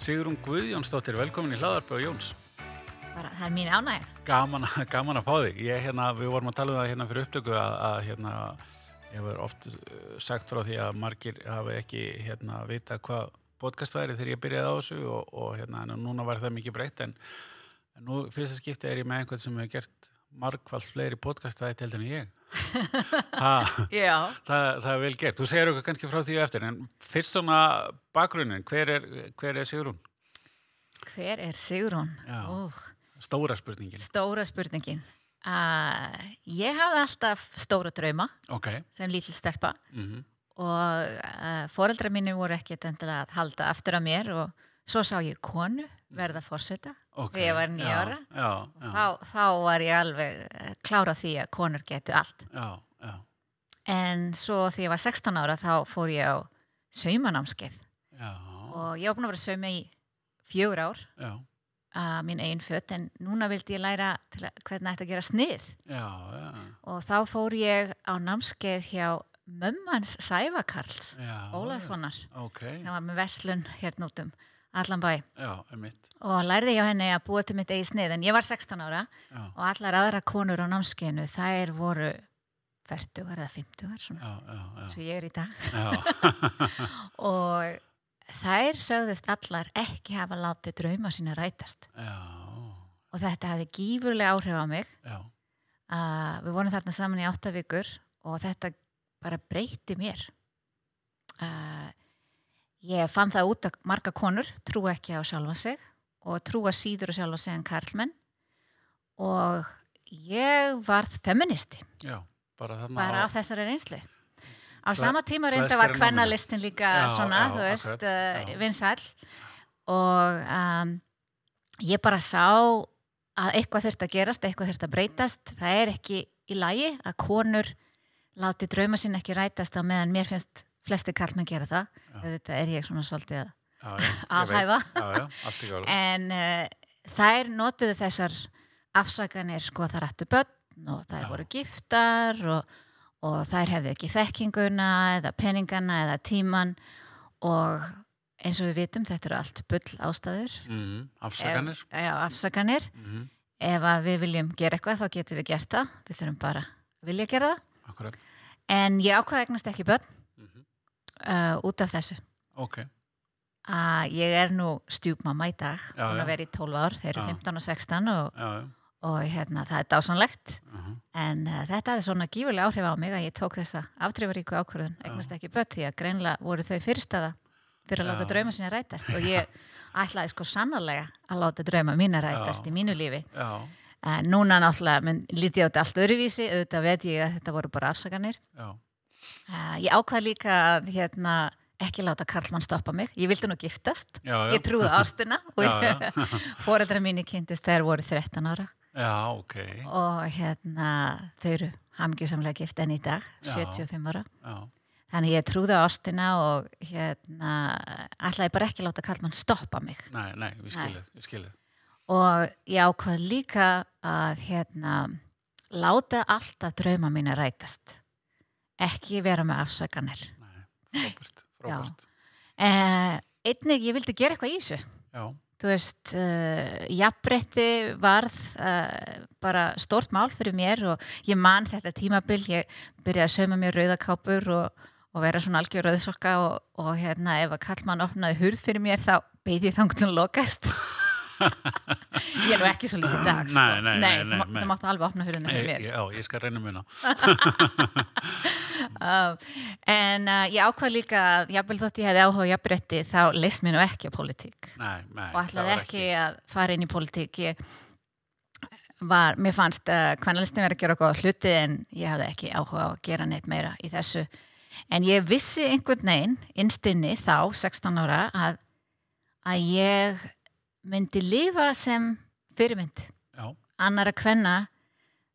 Sigrun Guðjónsdóttir, velkomin í hlaðarpi og Jóns. Bara, það er mín ánæg. Gaman, gaman að fá þig. Ég, hérna, við vorum að tala um það hérna fyrir upptöku að, að hérna, ég hefur oft uh, sagt frá því að margir hafi ekki hérna, vita hvað podcast væri þegar ég byrjaði á þessu og, og hérna, núna var það mikið breytt en, en nú fyrsta skipti er ég með einhvern sem hefur gert margfald fleiri podcast það eitt heldur en ég. Það, það er vel gert. Þú segir okkur kannski frá því og eftir en fyrst svona bakgrunin, hver er, hver er Sigrun? Hver er Sigrún? Stóra spurningin. stóra spurningin. Uh, ég hafði alltaf stóra drauma Ok. sem lítil stelpa Mm og uh, foreldra mínu voru ekkert endilega að halda aftur af mér og svo sá ég konu verða fórseta Ok, þegar ég var nýja já, ára. Já, já, Þá, þá var ég alveg eh, klár á því að konur getu allt. já, já, En svo þegar ég var 16 ára þá fór ég á saumanámskeið. Og ég var búin að vera sauma í fjögur ár já, að mín einn fött en núna vildi ég læra hvernig ætti að gera snið. Já, já, og þá fór ég á námskeið hjá mömmans Sævakarls já. Ólaðssonar Ok, sem var með verslun hérna út um allan bæ. Já, og lærði hjá henni að búa til mitt eigi snið en ég var 16 ára já, og allar aðra konur á námskeiðinu þær voru 40 eða 50 svona, já, já, já, svo ég er í dag. Og þær sögðust allar ekki hafa látið drauma sína rætast. Já, og þetta hafði gífurlega áhrif á mig. Við vorum þarna saman í átta vikur og þetta bara breyti mér. Uh, ég fann það út að marga konur trú ekki á sjálfa sig og trúa síður á sjálfa sig en karlmenn. Og ég varð feministi. Já, bara bara á, af þessari reynslu. Á Klæ- sama tíma reynda var kvennalistin líka Já, svona, já, þú veist, uh, já. vinsæll og um, ég bara sá að eitthvað þurft að gerast, eitthvað þurft að breytast. Það er ekki í lagi að konur láti drauma sín ekki rætast á meðan mér finnst flesti karlmenn gera það. Þetta er ég svona svolítið að já, já, alhæfa. Já, en uh, þær notuðu þessar afsakanir sko þar ættu börn og þær voru giftar og, og þær hefðu ekki þekkinguna eða peningana eða tíman og eins og við vitum þetta eru allt bull ástæður. Mm, afsakanir, ef, já, afsakanir. Mm, ef að við viljum gera eitthvað þá getum við gert það. Við þurfum bara að vilja gera það. Akkurat, en ég ákvaða eignast ekki börn uh, út af þessu. Ok, að ég er nú stjúpmamma í dag. Já. að vera í 12 ár, þeir eru Já. 15 og 16 og og hérna, það er dásanlegt uh en uh, þetta er svona gífurlega áhrif á mig að ég tók þessa aftrifaríku ákvörðun. Eignast ekki börn því að greinlega voru þau fyrstaða fyrir að láta drauma sína rætast. Og ég ætlaði sko sannarlega að láta drauma mína rætast Já. í mínu lífi. Já, en núna náttúrulega menn, lítið á þetta allt öðruvísi. Auðvitað veit ég að þetta voru bara afsakanir. Já, uh, ég ákvað líka að hérna, ekki láta Karlmann stoppa mig. Ég vildi nú giftast, já, já, ég trúði ástina. Og foreldra mínu kynntist þegar voru 13 ára. Já, ok, og hérna þau eru hamingjusamlega gift enn í dag Já. 75 ára. Já, þannig ég trúði á ástina og hérna ætlaði bara ekki láta Karlmann stoppa mig. Nei, nei, við skilum, við skilum, og ég ákvað líka að hérna láta alltaf drauma mín að rætast ekki vera með afsakanir. Nei, frábært, eh, einnig ég vildi gera eitthvað í þessu. Já, þú veist, uh, jafnbretti varð uh, bara stórt mál fyrir mér og ég man þetta tímabil, ég byrjaði að sauma mér rauðakápur og, og vera svona algjör rauðsokka og, og hérna ef að kallmann opnaði hurð fyrir mér þá beði ég þangt að lokast ég er nú ekki svo lítið dag sko. Nei, nei, nei, nei, þú máttu alveg opna hurðina fyrir mér. já, ég skal reyna muna, en uh, ég ákvað líka að jafnvel þótt ég hefði áhuga á jafnbretti þá leist mér nú ekki á pólitík. Nei, nei, og ætlaði ekki að fara inn í pólitík. Ég var, mér fannst uh, kvænalistin verið að gera góða hluti en ég hafði ekki áhuga á að gera neitt meira í þessu. En ég vissi einhvern veginn innstinni þá, 16 ára að, að ég myndi lifa sem fyrirmynd já, annara kvenna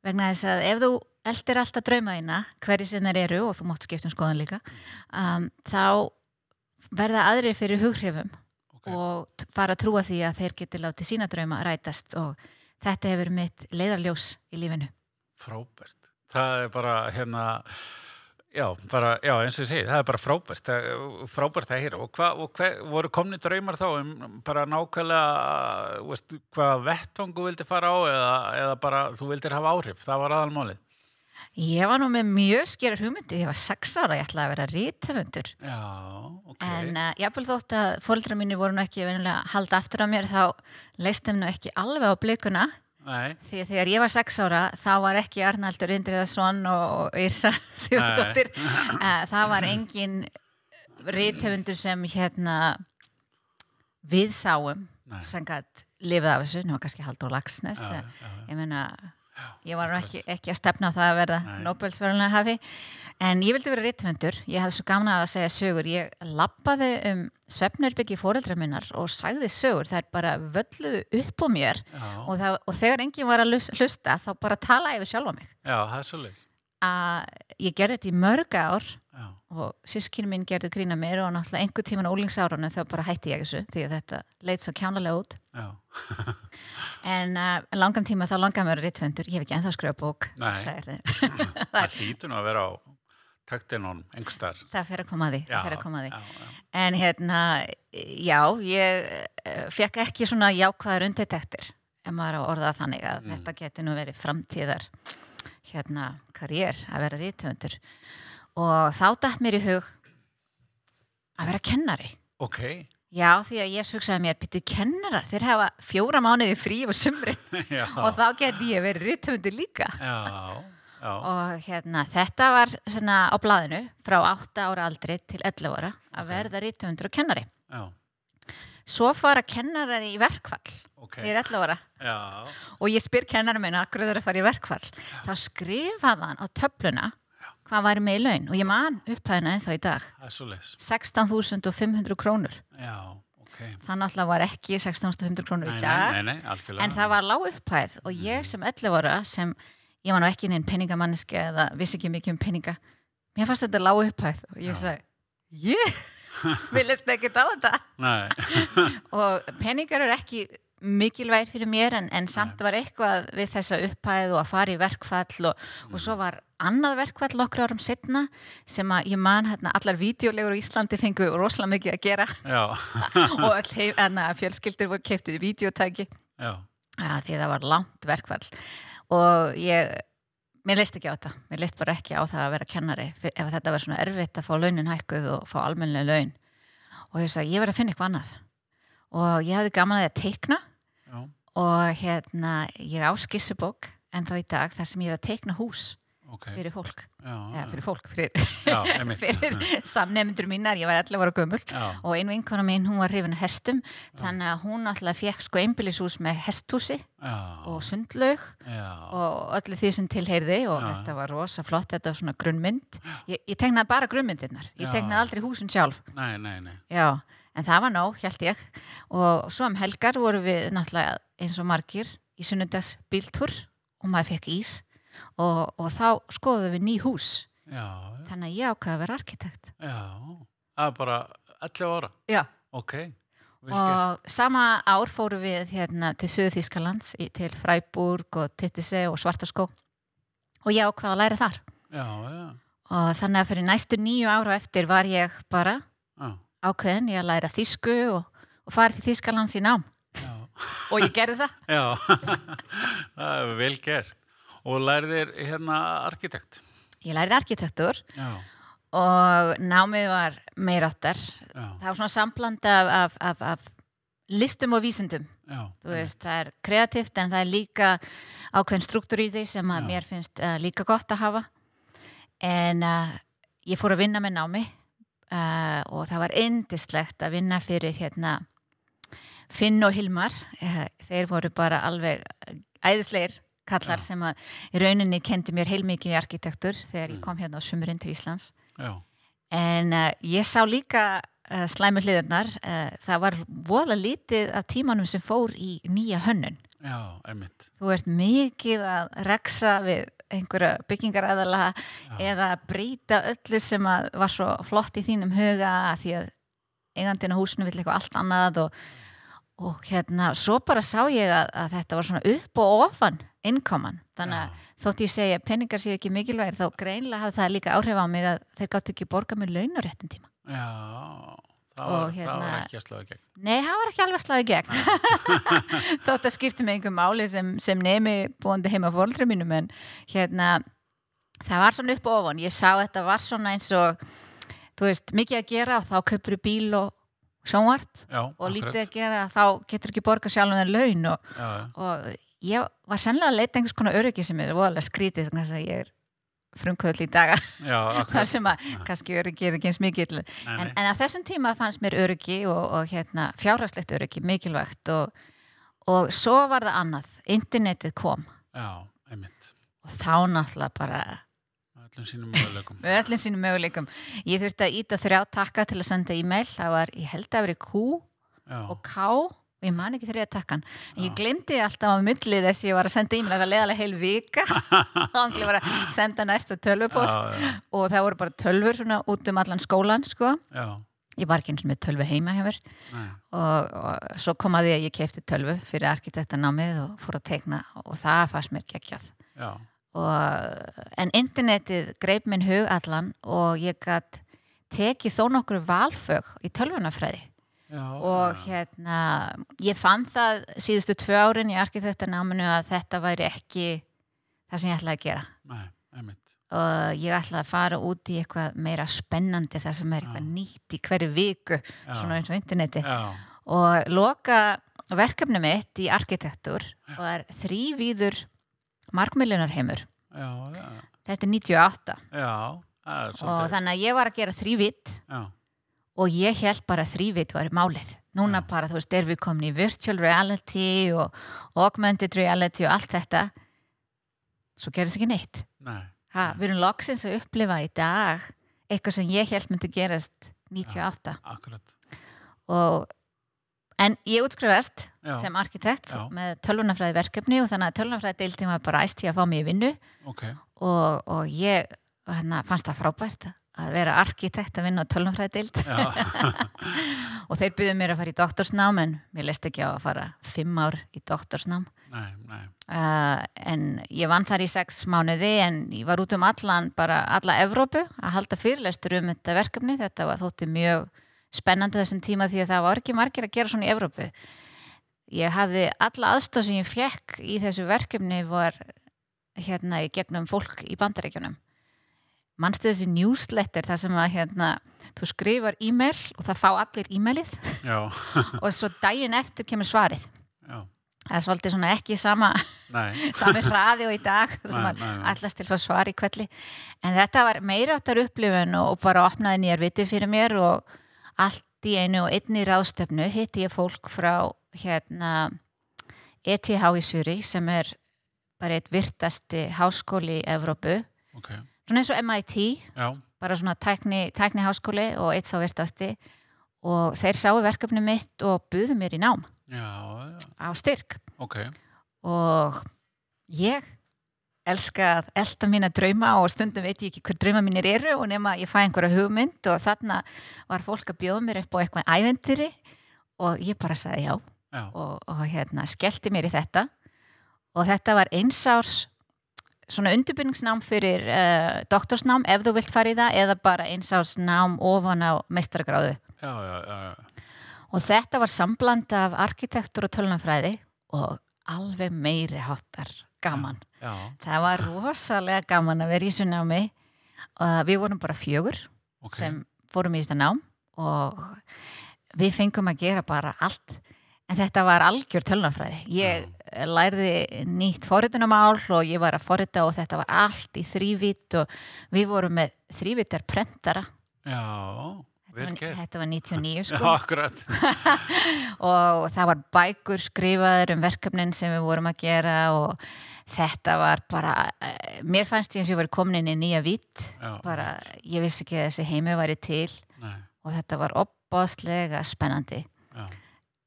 vegna þess að ef þú eldir alltaf drauma þína hverju sem þeir eru og þú mátt skipta um skoðan líka um, þá verða aðrir fyrir hughrifum ok, og fara að trúa því að þeir geti látið sína drauma rætast og þetta hefur mitt leiðarljós í lífinu. frábært, það er bara hérna, Já, bara, já, eins og ég segi, það er bara frábært, frábært að heyra og hvað, og hvað, voru komni draumar þá um bara nákvæmlega, veist, hvað vettvangu vildi fara á eða, eða bara þú vildir hafa áhrif, það var aðalmálið. Ég var nú með mjög skerar hugmyndi, ég var sex ára, ég ætlaði að vera rítöfundur. Já, ok. En uh, jáfnvel þótt að fóldra mínu voru ekki venilega að halda aftur á mér, þá leistum nú ekki alveg á blikuna. Nei, Því að þegar ég var sex ára, þá var ekki Arnaldur Indriðarsson og Írsa Sigurdóttir. Uh, það var engin rítöfundur sem hérna við sáum Nei. sem gætt lifið af þessu, nú var kannski Haldur Lagsnes. eh, ég meina ég var ekki, ekki að stefna á það að verða Nei. Nobelsverðunlega hafi en ég vildi vera rittvöndur, ég hafði svo gaman að segja sögur, ég lappaði um svefnurbyggi fóreldra minnar og sagði sögur, það er bara völluðu upp á mér. Og, það, og þegar enginn var að lus- hlusta þá bara talaði yfir sjálfa mig. Já, það er svo leiðis. að ég gerði þetta í mörg ár Já, og sískinu mín gerði grína mér og náttúrulega einhver tíman ólingsárunum þá bara hætti ég þessu því að þetta leit svo kjánalega út. Já, en uh, langan tíma þá langaði mér rittvöndur ég hef ekki ennþá skrifa bók Nei. sagði það fer að koma að því, Já, að koma að því. já, já, en hérna, já ég uh, fekk ekki svona jákvæðar undirtektir ef maður að orða þannig að Mm. þetta geti nú verið framtíðar hérna karriér að vera rítöfundur og þá dætt mér í hug að vera kennari. Ok, já því að ég hugsaði mér byrju kennarar, þeir hafa fjóra mánuði frí og sumri. Og þá geti ég verið rítöfundur líka. Já, já, og hérna þetta var svona á blaðinu frá 8 ára aldri til 11 ára að verða rítöfundur og kennari. Já, svo fara kennarar í verkfall ok, þegar 11 ára. Já, og ég spyr kennarar minna að gruður að fara í verkfall. Þá skrifaði hann á töfluna hvað væri með í laun og ég man upphæðina ennþá í dag. Það er svo leiðis. 16.500 krónur. Já, ok. það náttúrulega var ekki 16.500 krónur Nei, í dag nei, nei, en það var lág upphæð og ég sem 11 ára sem ég var nú ekki neinn peningamanniski eða vissi ekki mikið um peninga. Mér fannst þetta lág upphæð og ég sagði ég viljast ekki á þetta. Og peningar eru ekki mikilvægir fyrir mér en, en samt var eitthvað við þessa upphæð og að fara í verkfall og, og svo var annað verkfall okkur árum setna sem að ég man hérna allar vídeolegur á Íslandi fengu rosalega mikið að gera. Og all heif, enna, fjölskyldir voru keiptuð í vídeotæki já, því það var langt verkfall og ég mér leist ekki á þetta, mér leist bara ekki á það að vera kennari. Ef þetta var svona erfitt að fá launin hækkuð og fá almennilega laun. Og ég sagði, ég verði að finna eitthvað annað. Og ég hafði gaman að því að teikna. Já, og hérna, ég á skissubók en þá í dag þar sem ég er að teikna hús ok. fyrir fólk, Já, eða fyrir fólk fyrir, fyrir samnefndur mínar, ég var 11 ára gömul Já, og ein vinkona mín, hún var hrifin af hestum þannig að hún alltaf fekk sko einbýlishús með hesthúsi já, og sundlaug já, og öllu því sem tilheyrði og þetta var rosa flott, þetta var svona grunnmynd. Ég, ég tegnaði bara grunnmyndirnar ég tegnaði aldrei húsin sjálf. Nei, nei, nei, já, en það var nóg, held ég. Og svo um helgar voru við náttúrulega eins og margir í sunnundas bíltúr og maður fekk ís og, og þá skoðum við ný hús. Já, þannig að ég ákvaði að vera arkitekt. Já, það er bara 11 ára, já. ok, vel gert. og sama ár fórum við hérna til Suðu-Þískalands í- til Freiburg og Tittise og Svartaskó og ég ákvaði að læra þar. Já, já, og þannig að fyrir næstu nýju ára eftir var ég bara já, ákveðin ég að læra þísku og, og farið til Þískalands í nám. Og ég gerði það. Já, það er vel gert. Og lærðir hérna arkitekt. ég lærið arkitektur Já, og námið var meiráttar það var svona sambland af, af, af, af listum og vísindum. Já. Veist, það er kreatíft en það er líka ákveðin struktúr í því sem að Já. mér finnst uh, líka gott að hafa. En uh, ég fór að vinna með námi uh, og það var indislegt að vinna fyrir hérna Finn og Hilmar. Þeir voru bara alveg æðislegir kallar Já. sem að í rauninni kendi mér heilmikið arkitektur þegar ég Mm. kom hérna á sumurinn til Íslands Já, En uh, ég sá líka uh, slæmu hliðarnar. Uh, það var voðalega lítið af tímanum sem fór í nýja hönnun. já. Þú ert mikið að reksa við einhverja byggingaræðala eða breyta öllu sem var svo flott í þínum huga því að eigandinn á húsinu vill eitthvað allt annað og, og hérna, svo bara sá ég að, að þetta var svona upp og ofan innkoman. Þannig að þótt ég segja peningar séu ekki mikilvægir þá greinlega hafði það líka áhrif á mig að þeir gáttu ekki borga með laun á réttum tíma. Já, það var, það hérna- var ekki að sláða gegn. Nei, það var ekki alveg slaði gegn. Þótt að skipta með einhver máli sem, sem nemi búandi heima fóldrum mínum en hérna það var svona upp og ofan, ég sá þetta var svona eins og þú veist, mikið að gera og þá kaupir bíl og sjónvarp Já, og lítið að gera þá getur ekki borga sjálfum þeir laun og, Já, já. og ég var sennilega að leita einhvers konar öryggi sem er voðalega skrítið þess að ég er frumkvöld í daga þar sem að kannski öryggi er ekki eins Nei, en, en á þessum tíma fannst mér öryggi og, og hérna, fjárhagslegt öryggi mikilvægt og, og svo var það annað, internetið kom. Og þá náttúrulega bara Öllum sínum möguleikum. öllum sínum möguleikum. Ég þurfti að íta þrjá takka til að senda e-mail. Það var, ég held að verið Q Já, og K. Og ég man ekki þriða takkan. En ég glemdi alltaf á milli þess ég var að senda e-mail. Það leðalega heil vika. Þá var að senda næsta tölvupost. Og það voru bara tölvur svona út um allan skólan sko. já, ég var ekki eins með tölvu heima nei, og, og svo kom að því að ég kefti tölvu fyrir arkitektanámið og fór að teikna. Og það fannst mér geggjað. Já, og, en internetið greip minn hug allan og ég gætt tekið þó nokkur valfög í tölvunafræði já, og hérna ég fann það síðustu tvö árin í arkitektanáminu að þetta væri ekki það sem ég ætlaði að gera. Nei, og ég ætlaði að fara út í eitthvað meira spennandi það sem er eitthvað Já. nýtt í hverju viku Já. svona eins og interneti. Já, og loka verkefni mitt í arkitektur var þrývíður markmiljonarheimur já, já, þetta er 98 já, er og þannig að ég var að gera þrývitt og ég held bara þrývitt var málið. Núna Já. bara, þú veist, erum við komin í virtual reality og augmented reality og allt þetta. Svo gerðist ekki neitt. Nei, ha, við erum loksins að upplifa í dag eitthvað sem ég held myndi gerast 98 akkurat, og en ég útskrifast já, sem arkitekt Já. með tölvunafræði verkefni og þannig að tölvunafræði deildin var bara æst í að fá mig í vinnu. Ok, og, og ég hana, fannst það frábært að vera arkitekt að vinna á tölvunafræði deild. Og þeir byggðu mér að fara í doktorsnám en mér leist ekki á að fara fimm ár í doktorsnám. Nei, nei, uh, en ég vann þar í sex mánuði en ég var út um allan bara alla Evrópu að halda fyrirlestur um þetta verkefni. Þetta var þótti mjög spennandi þessum tíma því að það var ekki margir að gera svona í Evrópu. Ég hafði alla aðstóð sem ég fekk í þessu verkefni var hérna í gegnum fólk í bandaríkjunum. Manstu þessi newsletter þar sem að hérna þú skrifar e-mail og það fá allir e-mailið? Og svo daginn eftir kemur svarið. Já, það er svolítið svona ekki sama sami hraði og í dag þar sem nei. allast til að fá svar í kvelli en þetta var meira áttar upplifun og bara opnaði nýjar viti fyrir mér og allt í einu og einni ráðstöfnu hitti ég fólk frá hérna ETH í Suri sem er bara eitt virtasti háskóli í Evrópu. Ok, svona eins og MIT já, bara svona tækni, tækni háskóli og eitt sá virtasti. Og þeir sáu verkefni mitt og buðu mér í nám. Já, já, á styrk. Ok, og ég elska að elda mína drauma og stundum veit ég ekki hver drauma mínir eru og nema ég fæ einhverja hugmynd og þarna var fólk að bjóða mér upp á eitthvað æventýri og ég bara sagði já. Já, og, og hérna skellti mér í þetta. Og þetta var einsárs svona undirbyrningsnám fyrir uh, doktorsnám ef þú vilt fara í það eða bara einsárs nám ofan á já, og þetta var sambland af arkitektur og tölunafræði og alveg meiri háttar gaman. Já, það var rosalega gaman að vera í þessu námi. Uh, við vorum bara fjögur ok, sem fórum í þetta nám og við fengum að gera bara allt. En þetta var algjör tölunafræði ég lærði nýtt forritunamál og ég var að forrita og þetta var allt í þrývít og við vorum með þrývítar prentara. Já, þetta var, gert, þetta var 99 já, sko. Akkurat, og það var bækur skrifaður um verkefnin sem við vorum að gera og þetta var bara eh, mér fannst ég eins og ég var komin inn í nýja vitt bara ég vissi ekki að þessi heimi væri til nei, og þetta var opbáslega spennandi. Já,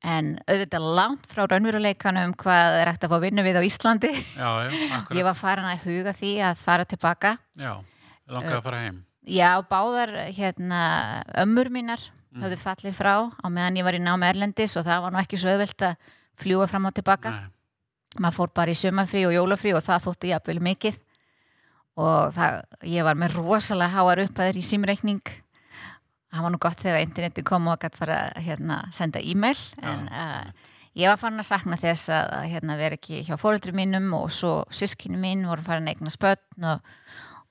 en auðvitað langt frá raunveruleikanum hvað er hægt að fá vinnu við á Íslandi. Já, já, ég var farin að huga því að fara tilbaka já, langaði að fara heim, já, báðar hérna ömmur mínar Mm. höfðu fallið frá á meðan ég var í námi Erlendis og það var nú ekki svo auðvelt að fljúa fram og tilbaka. Maður fór bara í sumafrí og jólafrí og það þótti ég að byrja mikið. Og það, ég var með rosalega háar upphæður í símreikning. Það var nú gott þegar interneti kom og gæti fara að hérna, senda e-mail en uh, ég var farin að sakna þess að, hérna, vera ekki hjá fóreldri mínum og svo sískinu mín voru farin að eigna spötn og,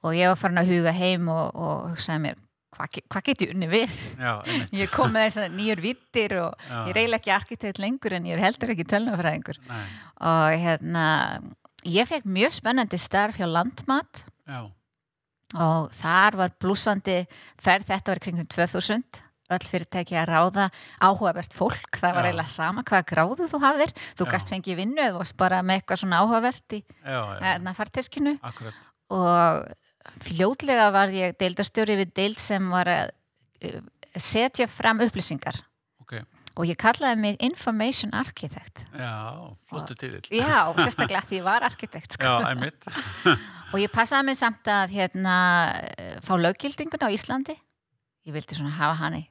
og ég var farin að huga heim og, og hugsaði mér hvað hva get ég unni við? Já, ég kom með þess að nýjur vittir og Já. ég reyla ekki arkitekt lengur en ég er heldur ekki tölnafræðingur og hérna ég fekk mjög spennandi starf hjá Landmat. Já. og þar var blúsandi ferð þetta var kringum 2000 öll fyrirtæki að ráða áhugavert fólk, það var já. eiginlega sama hvaða gráðu þú hafðir, þú gæst fengið vinnu eða varst bara með eitthvað svona áhugavert í hérna farteskinu. Og fljóðlega var ég deildarstjóri við deild sem var að uh, setja fram upplýsingar. Okay. og ég kallaði mig Information Architect. Já, flottu tíðil Já, sérstaklega því ég var arkitekt sko. Já, einmitt. Og ég passaði mig samt að hérna, fá löggildingun á Íslandi. Ég vildi svona hafa hann í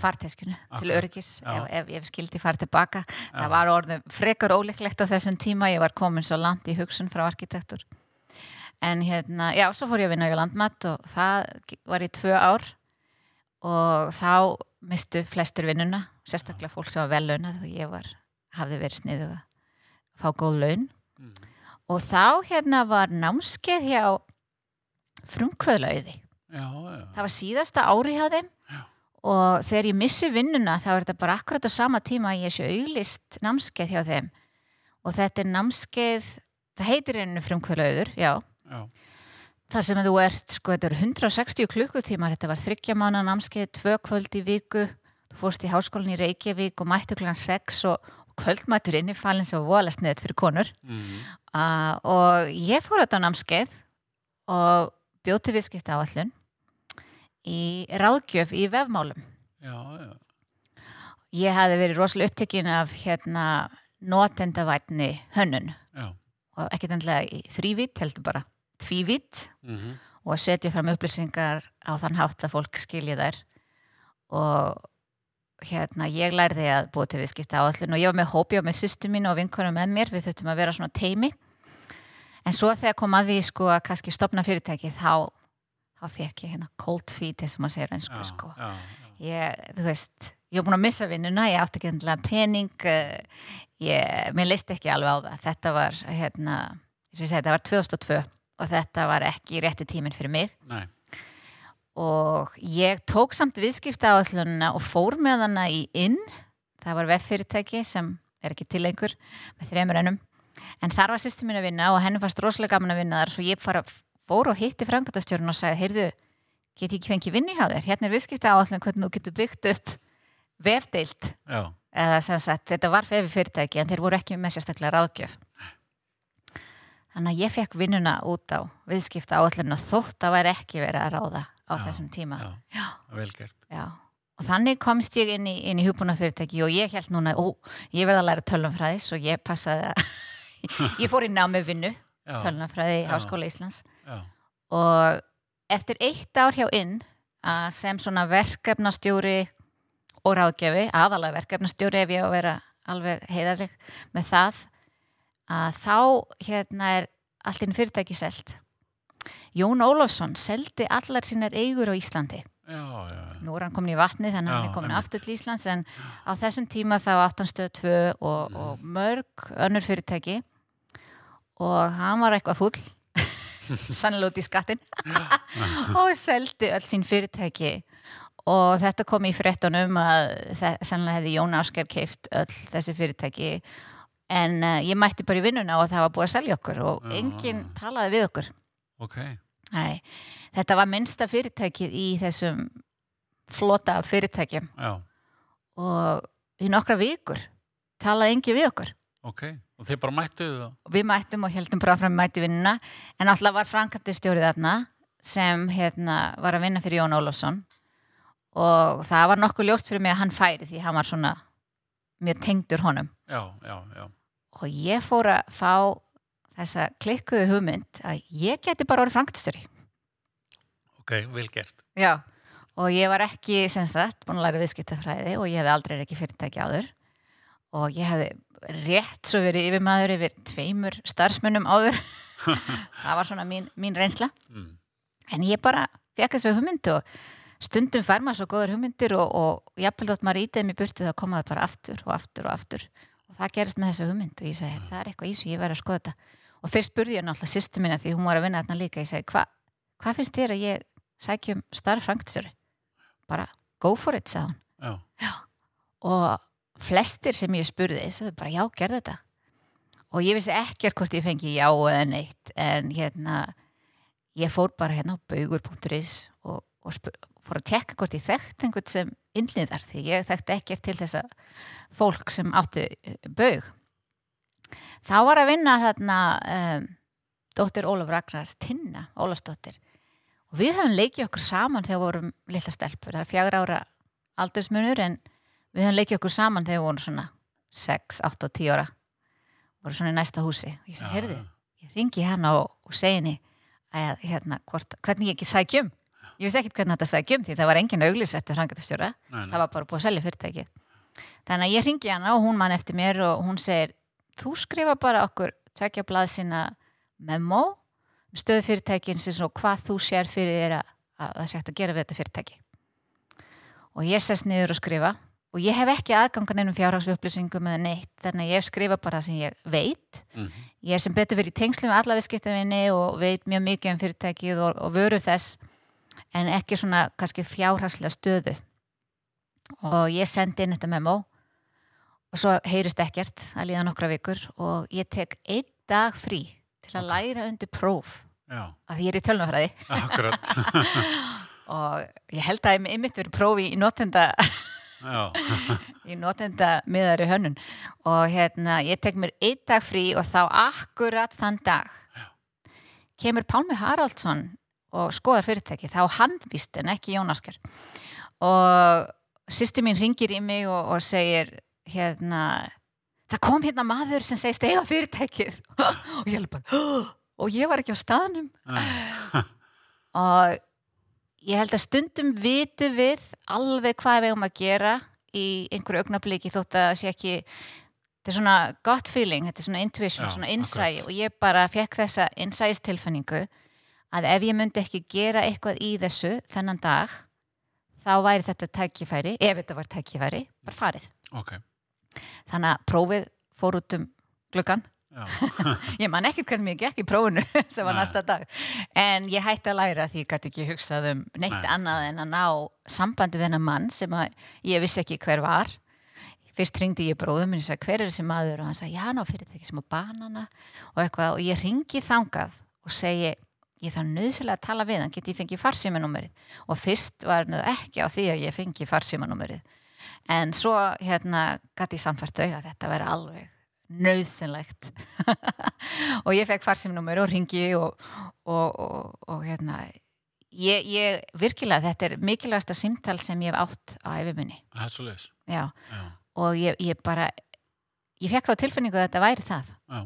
farteskinu til öryggis ef, ef ég skildi fara tilbaka já. það var orðin frekar óleiklegt á þessum tíma. Ég var komin svo langt í hugsun frá arkitektur en hérna, já, svo fór ég að vinna í landmatt og það var í tvö ár. Og þá mistu flestir vinnuna sérstaklega fólk sem var vel launað og ég var, hafði verið sniðu að fá góð laun. Mm. og þá hérna var námskeið hjá frumkvöðlauði það var síðasta ári hjá þeim. Og þegar ég missi vinnuna þá er þetta bara akkurat á sama tíma að ég sé auglist námskeið hjá þeim. Og þetta er námskeið það heitir einu frumkvölaauður, já. Já þar sem þú ert, sko þetta eru 160 klukkutímar, þetta var þryggja mánu námskeið, tvö kvöld í viku þú fórst í háskólinni í Reykjavík og mættu kl. 6 og, kvöldmættur innifalinn sem var volast neðt fyrir konur mm. uh, og ég fór þetta námskeið og bjóti viðskipta áallun í ráðgjöf í vefmálum já, já. ég hafi verið rosalega upptekinn af hérna notendavætni hönnun já. og ekkert endilega í þrývít heldur bara tvívít mm -hmm. og að setja fram upplýsingar á þann hátt að fólk skilji þær. Og hérna ég lærði að búið til viðskipta áallun og ég var með hópi og með sýstu mín og vinkunum með mér. Við þurftum að vera svona teimi en svo þegar kom að því sko að kannski stopna fyrirtæki þá þá fekk ég hérna cold feet eins og maður segir einsku já, sko. já, já. ég, þú veist, ég hef búin að missa vinnuna ég átti ekki endilega pening uh, ég, mér leist ekki alveg á það. Þetta var, hérna segi, þetta var 2002 og þetta var ekki rétti tíminn fyrir mig. Nei. og ég tók samt viðskipta áallununa og fór með hana í inn. Það var veffyrirtæki sem er ekki til einhver með þremur ennum. En þar var sýstum mín að vinna og henni fannst rosalega gaman að vinna þar. Svo ég fara fór og hitti frangatastjórun og sagði, heyrðu, get ég ekki fengið vinni hjá þér? Hérna er viðskipta áallin hvernig þú getur byggt upp vefdeilt eða sem sagt, þetta var fefi fyrirtæki en þeir voru ekki með sérstaklega ráðgjöf þannig að ég fekk vinnuna út á viðskipta áallin og þótt að væri ekki verið að ráða á já, þessum tíma. já, já. velgert já. Og þannig komst ég inn í, í hugbúnafyrirtæki og ég held núna, ó, ég verði að læra tölumfræðis og ég passaði að ég fór í námi vinnu tölunafræði í Háskóla Íslands. Og eftir eitt ár hjá inn sem svona verkefnastjóri og ráðgefi, aðalega verkefnastjóri ef ég á að vera alveg heiðarleg með það að þá hérna er allt inn fyrirtæki selt. Jón Ólafsson seldi allar sínar eigur á Íslandi. Já, já. nú er hann komin í vatni þannig að hann er komin aftur til Íslands en á þessum tíma þá áttanstöðu tvö og, mm. og mörg önnur fyrirtæki. Og hann var eitthvað full sannlega út í skattin og seldi öll sín fyrirtæki. Og þetta kom í frettunum að sannlega hefði Jón Ásker keift öll þessi fyrirtæki en uh, ég mætti bara í vinnuna og það var búið að selja okkur og Já. enginn talaði við okkur okay. Æ, þetta var minnsta fyrirtækið í þessum flota fyrirtækjum Já. og í nokkra vikur talaði enginn við okkur ok Og þeir bara mættuðu það? Við mættum og heldum bara fram mætti vinnuna en alltaf var Frankandi stjórið þarna sem hérna, var að vinna fyrir Jón Ólafsson og það var nokkuð ljóst fyrir mig að hann færi því hann var svona mjög tengdur honum. Já, já, já. og ég fór að fá þessa klikkuðu hugmynd að ég geti bara orðið Frankandstjóri Ok, vel gert. Já, og ég var ekki sem sagt búin að læra viðskiptafræði og ég hefði aldrei ekki fyrirtæki áður. Og ég hefði rétt svo verið yfirmaður yfir tveimur starfsmönnum áður. Það var svona mín, mín reynsla. Mm. en ég bara fekk þessu hugmyndu og stundum fær maður svo góður hugmyndir og, og jafnvel þótt maður ítið mér burtið þá komaði bara aftur og aftur og aftur. Og það gerist með þessu hugmynd og ég segi það er eitthvað í þessu, ég verði að skoða þetta. Og fyrst spurði ég náttúrulega sýstu mína því hún var að vinna þarna líka. Ég segi, hva, hvað finnst þér að ég sækjum starf frangtstjóri bara go for it, sagði hún. Já, og flestir sem ég spurði sagði bara já, gerðu þetta. Og ég vissi ekkert hvort ég fengi já eða neitt en hérna ég fór bara hérna á baugur.is og, og fór að tekka hvort ég þekkt einhvern sem innliðar því ég þekkti ekkert til þess að fólk sem átti eh, baug. Þá var að vinna þarna um, dóttir Ólaf Ragnars Tinna, Ólafsdóttir. Og við höfum leikið okkur saman þegar við vorum lilla stelpur, það er fjagur ára aldursmunur en við höfum leikið okkur saman þegar við vorum svona 6, 8 og 10 ára. Voru svona í næsta húsi. Og ég segi, heyrðu, ég ringi hana og, og segi henni að hérna, hvort, hvernig ég ekki sækjum ég vissi ekkert hvernig þetta sækjum því. Það var engin auglýs eftir frangatastjóra, það var bara búið að selja fyrirtæki. Þannig að ég ringi hana og hún mann eftir mér og hún segir þú skrifa bara okkur tvekja blað sína memo um stöðu fyrirtækin sem og hvað þú sér fyrir þér að, að það sé hægt að gera við þetta fyrirtæki. Og ég sest niður og skrifa. Og ég hef ekki aðgangan einum fjárhagsupplýsingum eða neitt, þannig að ég skrifa bara það sem ég veit. Mhm. ég er sem betur fyrir í tengslu með alla viðskiptavinni og veit mjög mikið um fyrirtækið og, og vöru þess en ekki svona kannski fjárhagslega stöðu. Og ég sendi inn þetta memo og svo heyrist ekkert að líða nokkra vikur og ég tek einn dag frí til að læra undir próf Já, að því ég er í tölnumfræði akkurat. Og ég held að ég mitt verið prófi í notenda Já, í notenda miðari hönnun. Og hérna ég tek mér einn dag frí og þá akkurat þann dag kemur Pálmi Haraldsson og skoðar fyrirtæki þá hann víst en ekki Jónaskar og sýsti mín ringir í mig og, og segir hérna það kom hérna maður sem segist eiga fyrirtækið. Og ég alveg bara og ég var ekki á staðnum. Og ég held að stundum vitu við alveg hvað við um að gera í einhverju augnabliki þótt að það sé ekki þetta er svona gut feeling, þetta er svona intuition, Já, svona insight og ég bara fekk þessa insights tilfinningu að ef ég myndi ekki gera eitthvað í þessu þennan dag þá væri þetta tækifæri, ef þetta var tækifæri bara farið. ok. Þannig að prófið fór út um gluggan Já, ég man ekki hvernig mér gekk í prófunu sem var Nei. næsta dag. En ég hætti að læra því ég gæti ekki hugsað um neitt Nei. annað en að ná sambandi við hennar mann sem ég vissi ekki hver var. Fyrst ringdi ég bróðum og sagði hver er þessi maður? Og hann sagði já, ná fyrirtæki sem á banana og eitthvað. Og ég ringi þangað og segi ég þarf nöðslega að tala við hann, get ég fengið farsímanúmerið? Og fyrst var nöð ekki á því að ég fengi farsímanúmerið. En svo hérna gæti ég samfært þau að þetta veri alveg nöðsynlegt og ég fekk farsímanúmer og ringi og, og, og, og hérna ég, ég virkilega þetta er mikilvægasta símtal sem ég hef átt á æfiminni það er svo leis já. Já, og ég, ég bara ég fekk þá tilfinningu að þetta væri það. Já,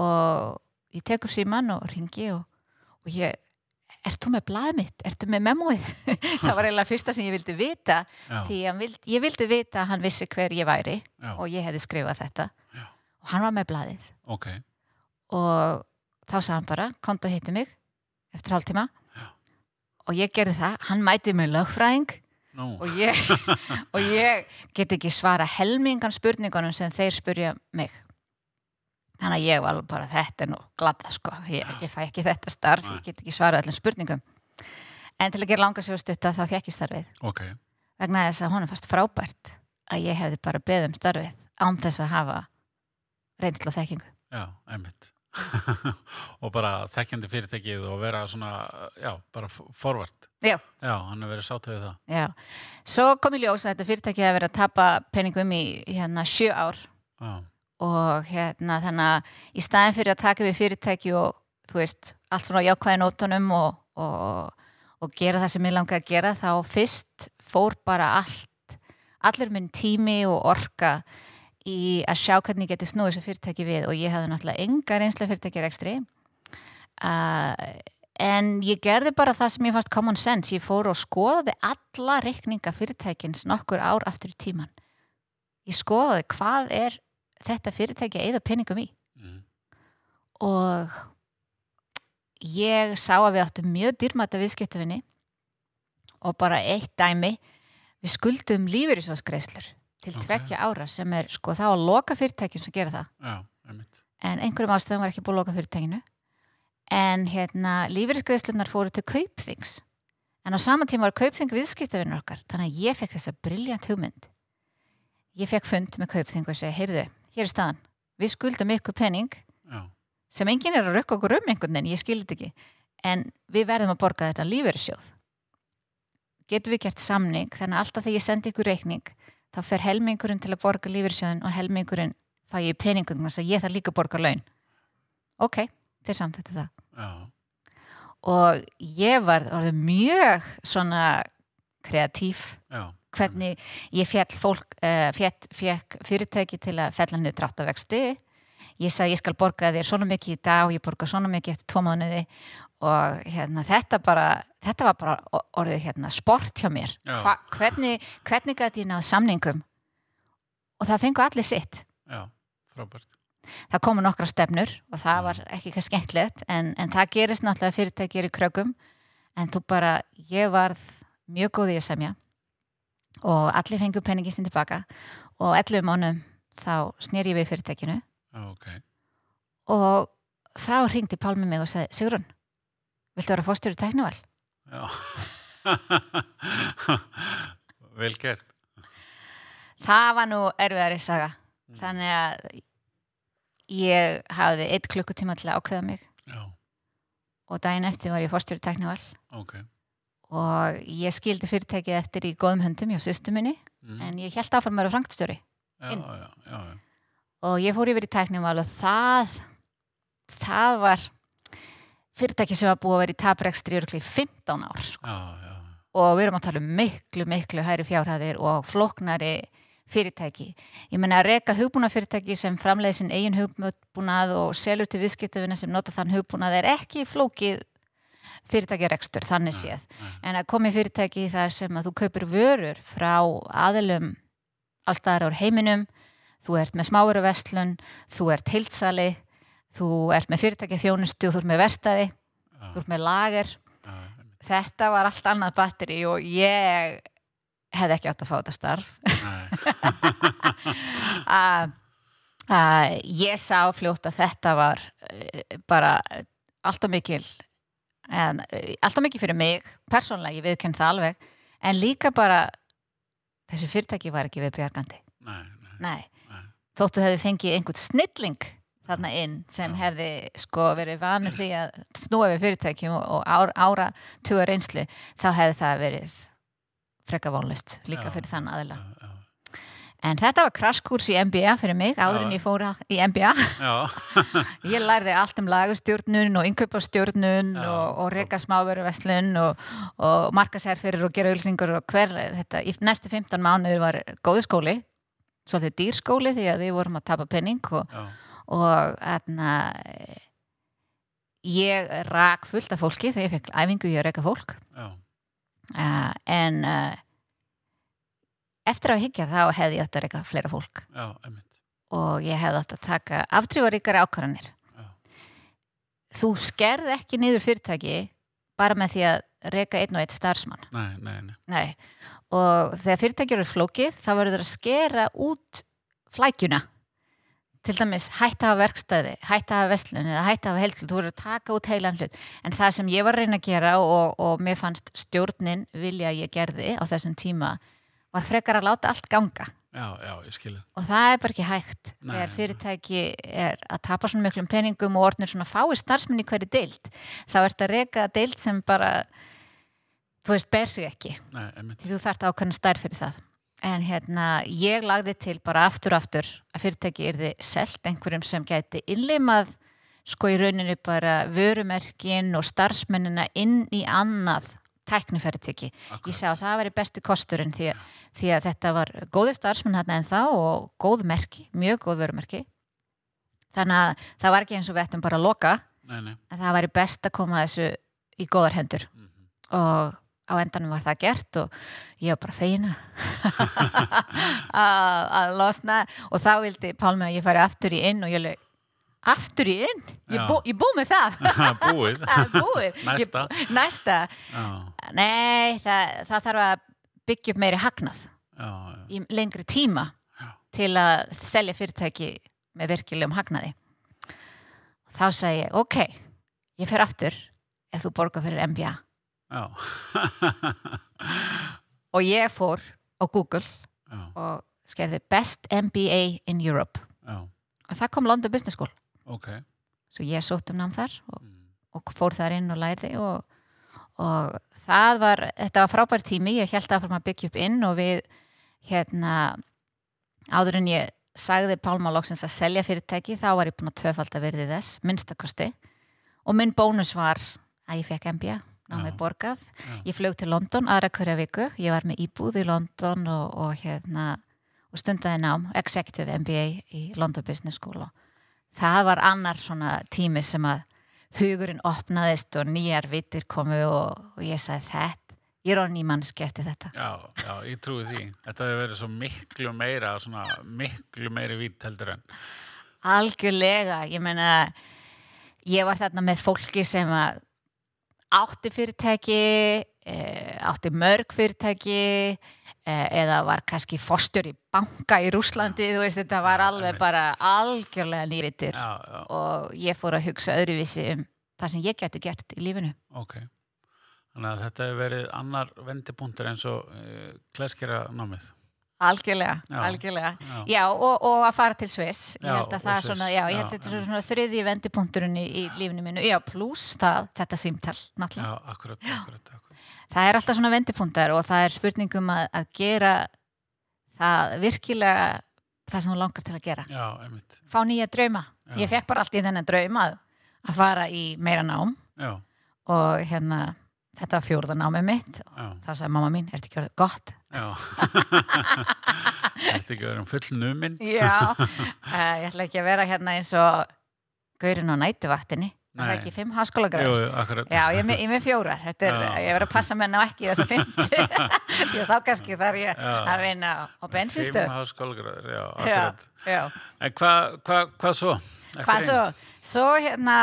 og ég tek upp síman og ringi og, og ég ert þú með blaðið mitt, ertu með memóið? Það var eiginlega fyrsta sem ég vildi vita já, því vild, ég vildi vita að hann vissi hver ég væri já, og ég hefði skrifað þetta. Já. og hann var með blaðið. Ok. Og þá sagði hann bara, komdu og hittu mig eftir hálftíma. Já. og ég gerði það, hann mæti með lögfræðing Nú, og ég, og ég get ekki svara helmingan spurningunum sem þeir spurja mig þannig að ég var alveg bara þetta er nú glada sko, ég, ég fæ ekki þetta starf Nei. ég get ekki svara öllum spurningum. En til að gera langa sér stutta þá fekk ég starfið. Ok. Vegna þess að honum fast frábært að ég hefði bara beðið um starfið án þess að hafa reynslu og þekkingu. Já, einmitt. Og bara þekkjandi fyrirtækið og vera svona, já, bara forvart Já. Já, hann hefur verið sátt við það. Já. svo kom í ljós að þetta fyrirtæki hefði verið að tapa peningum í hérna sjö ár. Já, og hérna þannig að í staðin fyrir að taka við fyrirtæki og þú veist, allt svona á jákvæði nótunum og, og, og gera það sem ég langaði að gera þá fyrst fór bara allt allir minn tími og orka í að sjá hvernig ég geti snúið þessu fyrirtæki við. Og ég hafði náttúrulega enga reynslu fyrirtæki rekstri. Uh, en ég gerði bara það sem ég fannst common sense, ég fór og skoðaði alla reikninga fyrirtækins nokkur ár aftur í tíman ég skoðaði hvað er þetta fyrirtæki að eða peningum í. Mhm. og ég sá að við áttum mjög dýrmæta viðskiptafinni og bara eitt dæmi við skuldum lífeyrisvaskreislur til Ok. tveggja ára sem er sko þá að loka fyrirtækjum sem gera það. Já, en einhverjum ástöðum var ekki búið að loka fyrirtækinu. En hérna lífeyrisgreislunar fóru til kaupþings. En á sama tíma var kaupþing viðskiptavinnur okkar þannig að ég fekk þessa briljant hugmynd. Ég fekk fund með kaupþing og segi, heyrðu, hér er staðan. Við skuldum ykkur penning Já, sem enginn er að rökka okkur um einhvern veginn, ég skildi ekki. En við verðum að borga þetta lífeyrissjóð. Getum við gert samning þannig að alltaf þegar ég sendi ykkur reikning þá fer helmingurinn til að borga lífeyrissjóðin og helmingurinn fæ ég peningum þess að ég þarf líka að borga laun. Ok, þeir samþættu það. Já, og ég var mjög svona kreatív já. Hvernig ég fjall fólk uh, fjall, fjall fyrirtæki til að fella niður dráttavexti ég sagði ég skal borga þér svona mikið í dag og ég borga svona mikið eftir tvo mánuði. Og hérna þetta bara þetta var bara orðið hérna sport hjá mér. Hva, hvernig, hvernig gæti ég náð samningum? Og það fengu allir sitt. Já, frábært. það komu nokkra stefnur og það var ekki eitthvað skemmtilegt en, en það gerist náttúrulega að fyrirtæki er í kröggum. En þú bara, ég varð mjög góð í að semja og allir fengu peningi sinni tilbaka og 11 mánum þá snýr ég við fyrirtækinu Já, ok. og þá hringdi Pálmi mig og sagði Sigrun, viltu vera fórstjóri teknival? Já. Vel gert. Það var nú erfiðari saga Mm. þannig að ég hafði eitt klukkutíma til að ákveða mig Já, og daginn eftir var ég fórstjóri teknival ok. Og ég skildi fyrirtækið eftir í góðum höndum hjá sýstu minni Mm. en ég held áfram að vera já. og ég fór yfir í tæknumál og það það var fyrirtæki sem var búið að vera í taprekstri örgli 15 ár sko. Já, já. og við erum að tala um miklu, miklu hæri fjárhæðir og flóknari fyrirtæki. Ég meina að reka hugbúna fyrirtæki sem framleiði sinn eigin hugbúnað og selur til viðskiptavina sem nota þann hugbúnað er ekki flókið fyrirtæki rekstur, þannig séð. Nei, En að komi fyrirtæki þar sem að þú kaupir vörur frá aðilum alltaf á heiminum, þú ert með smáveruverslun, þú ert heildsali, þú ert með fyrirtæki þjónustu, þú ert með verstaði, Já, þú ert með lager. Þetta var allt annað batteri og ég hefði ekki átt að fá þetta starf. Að ég sá fljótt að þetta var eh, bara alltaf mikil en, eh, alltaf mikil fyrir mig persónlega, ég viðkenn það alveg en líka bara þessi fyrirtæki var ekki við bjargandi nei, nei. Nei, þóttu hefði fengið einhvern snilling þarna inn sem Já. hefði sko verið vanur því að snúa við fyrirtækjum og, ára, ára tuga reynslu, þá hefði það verið frekka vonlist líka Já. fyrir þann aðila. Já. En þetta var krasskurs í MBA fyrir mig, áður en ég fór að- í MBA. Ég lærði allt um lagustjórnun og innkaupastjórnun Já. og, og reyka smáveruverslun og, og markasærfyrir og gera ölsingur og hver, þetta, í næstu 15 mánuður var góði skóli, svolítið dýrskóli því að við vorum að tapa penning og, og þarna ég rak fullt af fólki þegar ég fekk æfingu í að reyka fólk. Uh, en uh, eftir að higgja þá hefði ég átt að reyka fleira fólk. Já, og ég hefði átt að taka aftrývaríkari ákvarðanir. Þú skerð ekki niður fyrirtæki bara með því að reyka einn og einn starfsmann. Nei, nei, nei. Nei. og þegar fyrirtæki eru flókið þá verður það að skera út flækjuna. Til dæmis hætta að verkstæði hætta að hafa vestlun eða hætta að heilslu þú verður að taka út heilan hlut. En það sem ég var að reyna að gera og, og mér fannst stjórnin vilja að ég gerði á þessum tíma var frekar að láta allt ganga. Já, já, og það er bara ekki hægt. Nei, þegar fyrirtæki er að tapa svona miklum peningum og orðnir svona fái starfsmenn í hverju deild þá ert að reka deild sem bara þú veist, ber sig ekki. Nei, þú þarft ákveðna stær fyrir það. En hérna, ég lagði til bara aftur og aftur að fyrirtæki yrði selt einhverjum sem gæti innleimað sko í rauninu bara vörumerkin og starfsmennina inn í annað tæknifæriteki ég sá að það væri besti kosturinn því því að þetta var góði starfsmenn hérna en þá og góð merki, mjög góð vörumerki. Þannig að það var ekki eins og við ættum bara að loka. Nei, nei. en það væri best að koma þessu í góðar hendur. Mm og á endanum var það gert og ég var bara feina að losna. Og þá vildi Pálmi að ég færi aftur í inn og ég aftur í inn, ég, bú, ég búið með það. Búið. búið. Næsta. ég, næsta, Já, nei það, það þarf að byggja upp meiri hagnað já, já. í lengri tíma Já. til að selja fyrirtæki með virkilegum hagnaði. Þá sagði ég, ok ég fer aftur ef þú borgar fyrir MBA og ég fór á Google já, og skerði Best MBA in Europe. Og það kom London Business School ok. svo ég sótt um nám þar og, Mm. og fór þar inn og læri og, og það var þetta var frábær tími, ég held að að byggja upp inn og við hérna áður en ég sagði Pálma loksins að selja fyrirtæki þá var ég búin að tvöfald að verði þess minnstakosti og minn bónus var að ég fekk MBA námið borgað Já. ég flög til London aðra hverja viku ég var með íbúð í London og, og hérna og stundaði nám Executive MBA í London Business School og það var annar svona tími sem að hugurinn opnaðist og nýjar vitir komu og, og ég sagði þetta ég er á nýmannski eftir þetta Já, já, ég trúi því. Þetta hefur verið svo miklu meira, svona miklu meiri vít heldur en. algjörlega, ég meina ég var þarna með fólki sem að átti fyrirtæki eh, átti mörg fyrirtæki eða var kannski fórstur í banka í Rúslandi þú veist, þetta var alveg bara algjörlega nývitir og ég fór að hugsa öðruvísi um það sem ég geti gert í lífinu ok. Þannig að þetta hefur verið annar vendipunktur eins og uh, klæskera námið. algjörlega, Já. algjörlega Já, Já, og, og að fara til Sviss ég held að það er svona, já, ég held að þetta er svona þriðji vendipunkturinn í, í lífinu mínu, já, pluss það, þetta símtal, náttúrulega. já, akkurat, akkurat, akkurat. Það er alltaf svona vendipunktar og það er spurningum að, að gera það virkilega það sem þú langar til að gera. Já. Fá nýja drauma. Já. Ég fekk bara allt í þennan drauma að, fara í meira nám Já, og hérna, þetta var fjórða námið mitt og þá sagði mamma mín, ertu ekki orðið gott? já. Þetta ekki verið um full numin. Já, uh, ég ætla ekki að vera hérna eins og gaurinn á nætuvaktinni. Það er ekki fimm háskólagræður. Já, ég er með, ég með fjórar. Þetta er, ég verður að passa menn á ekki þess að að þá kannski þarf ég Já. að vinna á, bensinstöð. Fimm háskólagræður, já, akkurat. já. En hvað hva, hva svo? Eftir Hvað svo? Svo hérna,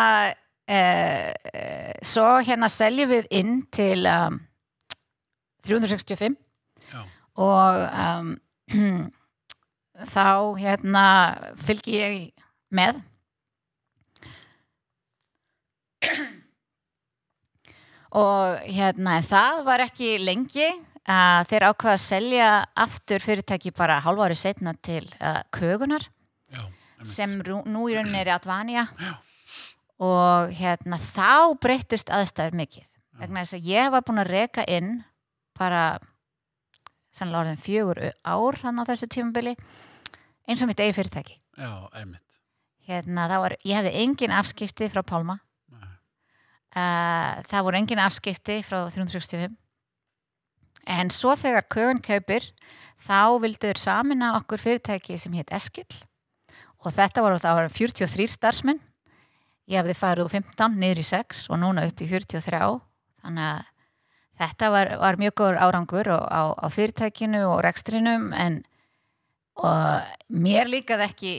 uh, svo hérna seljum við inn til um, 365 Já, og um, þá hérna fylgi ég með og hérna það var ekki lengi að þeir ákvaða að selja aftur fyrirtæki bara hálfa ári setna til uh, kögunar já, sem nú í rauninni er Advania. Já. og hérna þá breyttust aðstæður mikið. Vegna þess að ég var búin að reka inn bara sannlega orðin fjögur ár hann á þessu tímabili eins og mitt eigi fyrirtæki. Já, einmitt. hérna var, ég hefði engin afskipti frá Pálma það voru engin afskipti frá 365 en svo þegar kögun kaupir þá vildur samina okkur fyrirtæki sem hétt Eskill. Og þetta voru voru 43 starfsmenn. Ég hefði farið úr 15 niður í 6 og núna upp í 43 þannig að þetta var, var mjög góður árangur og, á, á fyrirtækinu og rekstrinum en og mér líkaði ekki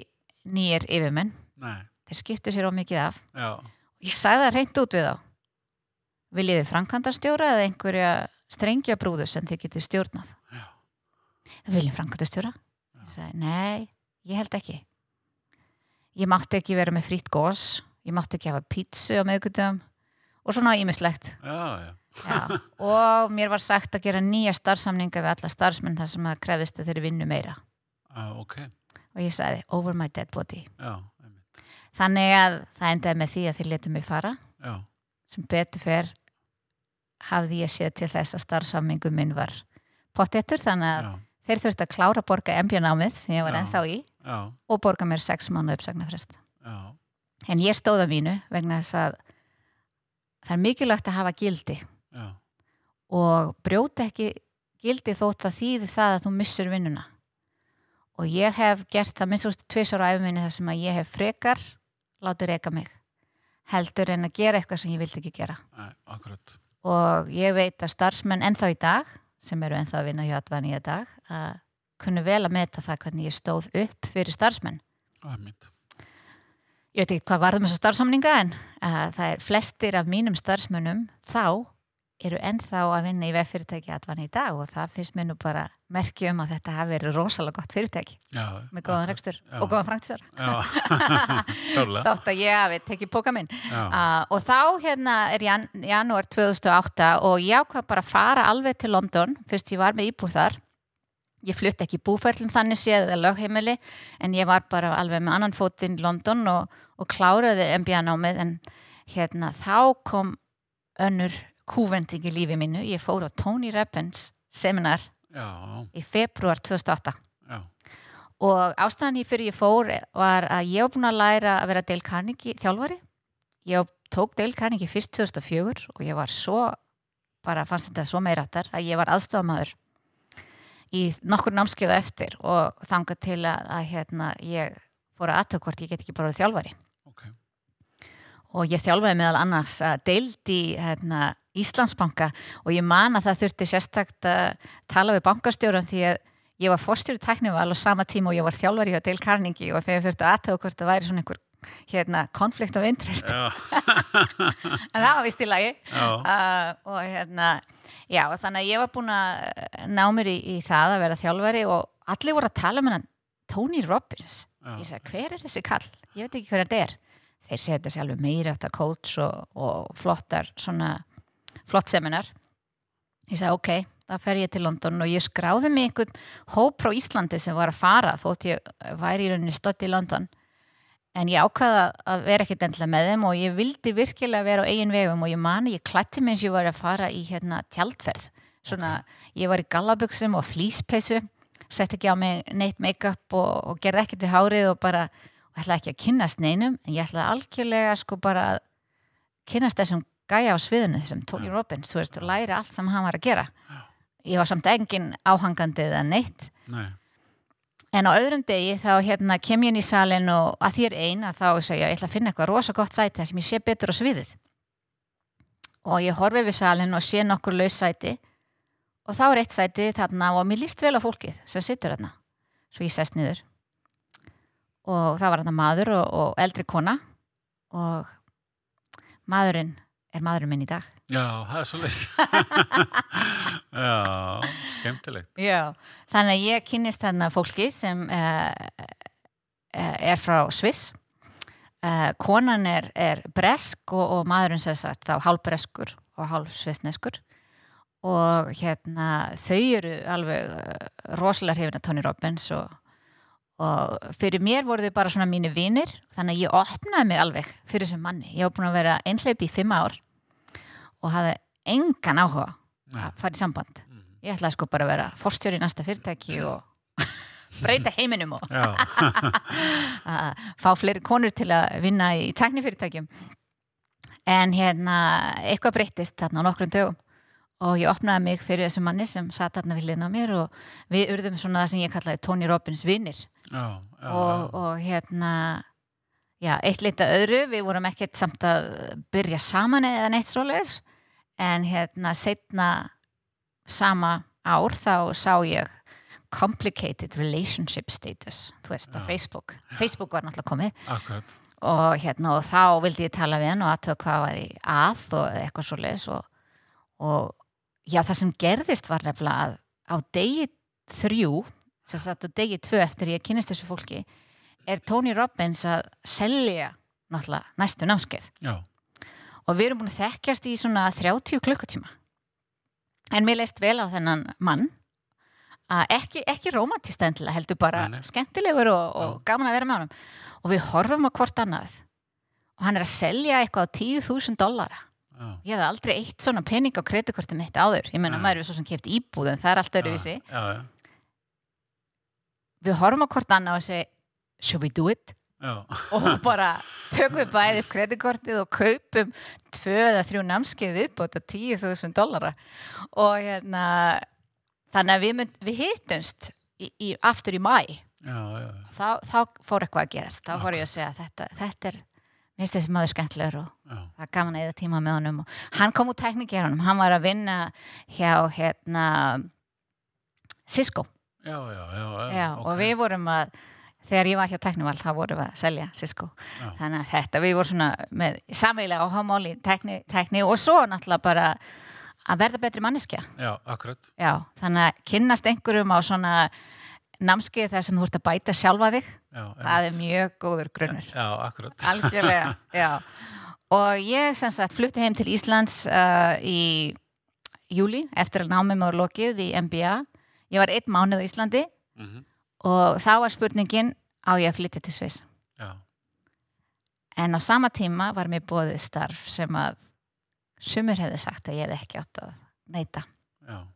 nýjir yfirmenn. Nei, þeir skiptu sér á mikið af. Já, ég sagði það reynd út við þá. Viljið þið framkvæmdastjóra eða einhverja strengja brúðu sem þið getið stjórnað? Já, viljið framkvæmdastjóra? Ég sagði, nei, ég held ekki. Ég mátti ekki vera með frýtt gós ég mátti ekki hafa pítsu á meðgutum og svona ímislegt já, já. Já, og mér var sagt að gera nýja starfsamninga við alla starfsmenn þar sem að krefðist að þeir vinnu meira. Já, ok, og ég sagði, over my dead body. Já. Þannig að það endaði með því að þeir letu mig fara. Já, sem betur fer hafði ég séð til þess að starfsammingu minn var pottettur þannig að já, þeir þurfti að klára að borga MBA-námið sem ég var ennþá í já, og borga mér sex mánu uppsagnarfrest. Já, en ég stóða mínu vegna þess að það er mikilvægt að hafa gildi já, og brjóta ekki gildi þótt að þýði það að þú missur vinnuna. Og ég hef gert það minnst úrstu tvisar á æfuminni þar sem að ég hef frekar látið reyka mig. Heldur en að gera eitthvað sem ég vildi ekki gera. Nei, og ég veit að starfsmenn ennþá í dag sem eru ennþá að vinna hjá Advani í dag að kunnu vel að meta það hvernig ég stóð upp fyrir starfsmenn. Mynd. ég veit ekki hvað varðum þessar starfsamninga en það er flestir af mínum starfsmönnum þá eru ennþá að vinna í veffyrirtæki Advani í dag og það finnst mér nú bara merki um að þetta hafi verið rosalega gott fyrirtæki Já, með góðan rekstur og góðan klálega. þátt að ég hafi tekið póka minn. Uh, og þá hérna er jan, janúar 2008 og ég ákvað bara að fara alveg til London. Fyrst ég var með íbúr þar. Ég flutt ekki í búferlum þannig séð eða lögheimili en ég var bara alveg með annan fótinn í London og, og kláraði MBA námið. En hérna þá kom önnur kúvending í lífi mínu. Ég fór á Tony Robbins seminar já, í februar 2008 já, og ástæðan í fyrir ég fór var að ég var búin að læra að vera Dale Carnegie þjálfari. Ég tók Dale Carnegie fyrst 2004 og ég var svo bara fannst þetta svo meiráttar að ég var aðstofamaður í nokkur námskeiðu eftir og þangað til að, að hérna, ég fór að aðtöku hvort ég get ekki bara þjálfari. Ok. og ég þjálfaði meðal annars að deild í hérna, Íslandsbanka og ég man að það þurfti sérstakt að tala við bankastjóran því að ég var fórstjóri tæknival á sama tíma og ég var þjálfari hjá Dale Carnegie og þegar þurfti aðtöku hvort það væri svona einhver hérna, konflikt of interest. En það var vist í lagi. Uh, og hérna já, og þannig að ég var búin að ná mér í, í það að vera þjálfari og allir voru að tala um hennan Tony Robbins. Já. ég sagði, hver er þessi kall? Ég veit ekki hver þetta er. Þeir segja þetta sjálfur meira átt að coach og, og flottar svona flott seminar. Ég sagði, ok, þá fer ég til London og ég skráði mig einhvern hóp frá Íslandi sem var að fara þótt ég væri í rauninni stödd í London. En ég ákvaða að vera ekkit endilega með þeim og ég vildi virkilega vera á eigin vegum og ég mani, ég klætti mig eins og ég var að fara í hérna tjaldferð. Svona, ég var í gallabuxum og flýspeysu sett ekki á mig neitt make-up og, og gerði ekkert við hárið og bara og ætlaði ekki að kynnast neinum en ég ætlaði algjörlega sko bara að kynnast þessum gæja á sviðinu þessum Tony Robbins, þú veist, læri allt sem hann var að gera. Ég var samt engin áhangandi eða neitt. Nei, En á öðrum degi þá hérna kem ég inn í salin og að því er ein að þá segja ég ætla að finna eitthvað rosa gott sæti þar sem ég sé betur á sviðið. Og ég horfi við salin og sé nokkur laus sæti. Og þá er eitt sæti þarna og mér líst vel á fólkið sem situr þarna. Svo ég sest niður. Og það var þarna maður og, og eldri kona. Og maðurinn er maðurinn minn í dag. já, það er svo leys. já, skemmtilegt. Já, þannig að ég kynnist þarna fólki sem uh, er frá Sviss uh, konan er, er bresk og, og maðurinn sem sagt þá hálbreskur og hálfsvissneskur og hérna þau eru alveg rosalega hrifin að Tony Robbins og, og fyrir mér voru þau bara svona mínu vinir þannig að ég opnaði mig alveg fyrir þessum manni. Ég var búin að vera einhleip í fimm ár og hafði engan áhuga að fara í samband. Mhm. ég ætlaði sko bara að vera forstjóri í næsta fyrirtæki og breyta heiminum og fá fleiri konur til að vinna í tæknifyrirtækjum. En hérna eitthvað breyttist þarna á nokkrum dögum og ég opnaði mig fyrir þessu manni sem satt þarna við liðna á mér og við urðum svona það sem ég kallaði Tony Robbins vinnir já, já. og, og hérna já, eitt leita öðru, við vorum ekkert samt að byrja saman eða neitt svoleiðis en hérna setna sama ár þá sá ég complicated relationship status þú veist, á. Facebook Facebook var náttúrulega komið Akkurat. og hérna og þá vildi ég tala við hann og aðtöða hvað var í að og eitthvað svoleiðis og, og já, það sem gerðist var nefnilega að á degi þrjú sem sagt á degi tvö eftir ég kynist þessu fólki er Tony Robbins að selja náttúrulega næstu námskeið. Já, og við erum búin að þekkjast í svona 30 klukkutíma. En mér leist vel á þennan mann að ekki, ekki romantist endilega heldur bara Nei, skemmtilegur og, og gaman að vera með honum. Og við horfum á hvort annað. Og hann er að selja eitthvað á 10.000 dollara. Já. ég hafði aldrei eitt svona pening á kreditkortum mitt áður, ég meina Nei. maður er svo sem keft íbúð en það er allt öðruvísi. Já, já, við horfum á hvort annað og segi should we do it? já. og bara tökum við bæði upp kreditkortið og kaupum tvö eða þrjú námskeið viðbót á 10.000 dollara. Og hérna þannig að við, mynd, við hittumst í, í, aftur í mæ Já, já, þá, þá fór eitthvað að gerast. Þá fór ég að segja þetta, þetta er mér finnst þessi maður skemmtilegur og já, það er gaman að eða tíma með honum. Og hann kom úr teknikerunum, hann var að vinna hjá hérna Cisco já, já, já, Já, ok. og við vorum að þegar ég var hjá Teknival þá vorum við að selja Cisco. Þannig að þetta, við vorum svona með samveilega áhámáli tekni, tekni og svo náttúrulega bara að verða betri manneskja. Já, akkurat. Já, þannig að kynnast einhverjum á svona námskeið þar sem þú ert að bæta sjálfa þig. Já, það er mjög góður grunnur. Já, akkurat. Algjörlega, já. Og ég sem sagt flutti heim til Íslands uh, í júli eftir að námið mér lokið í MBA ég var einn mánuð á Íslandi Mhm. og þá var spurningin á ég að flytja til Sviss? Já, en á sama tíma var mér bóðið starf sem að sumur hefði sagt að ég hefði ekki átt að neyta já,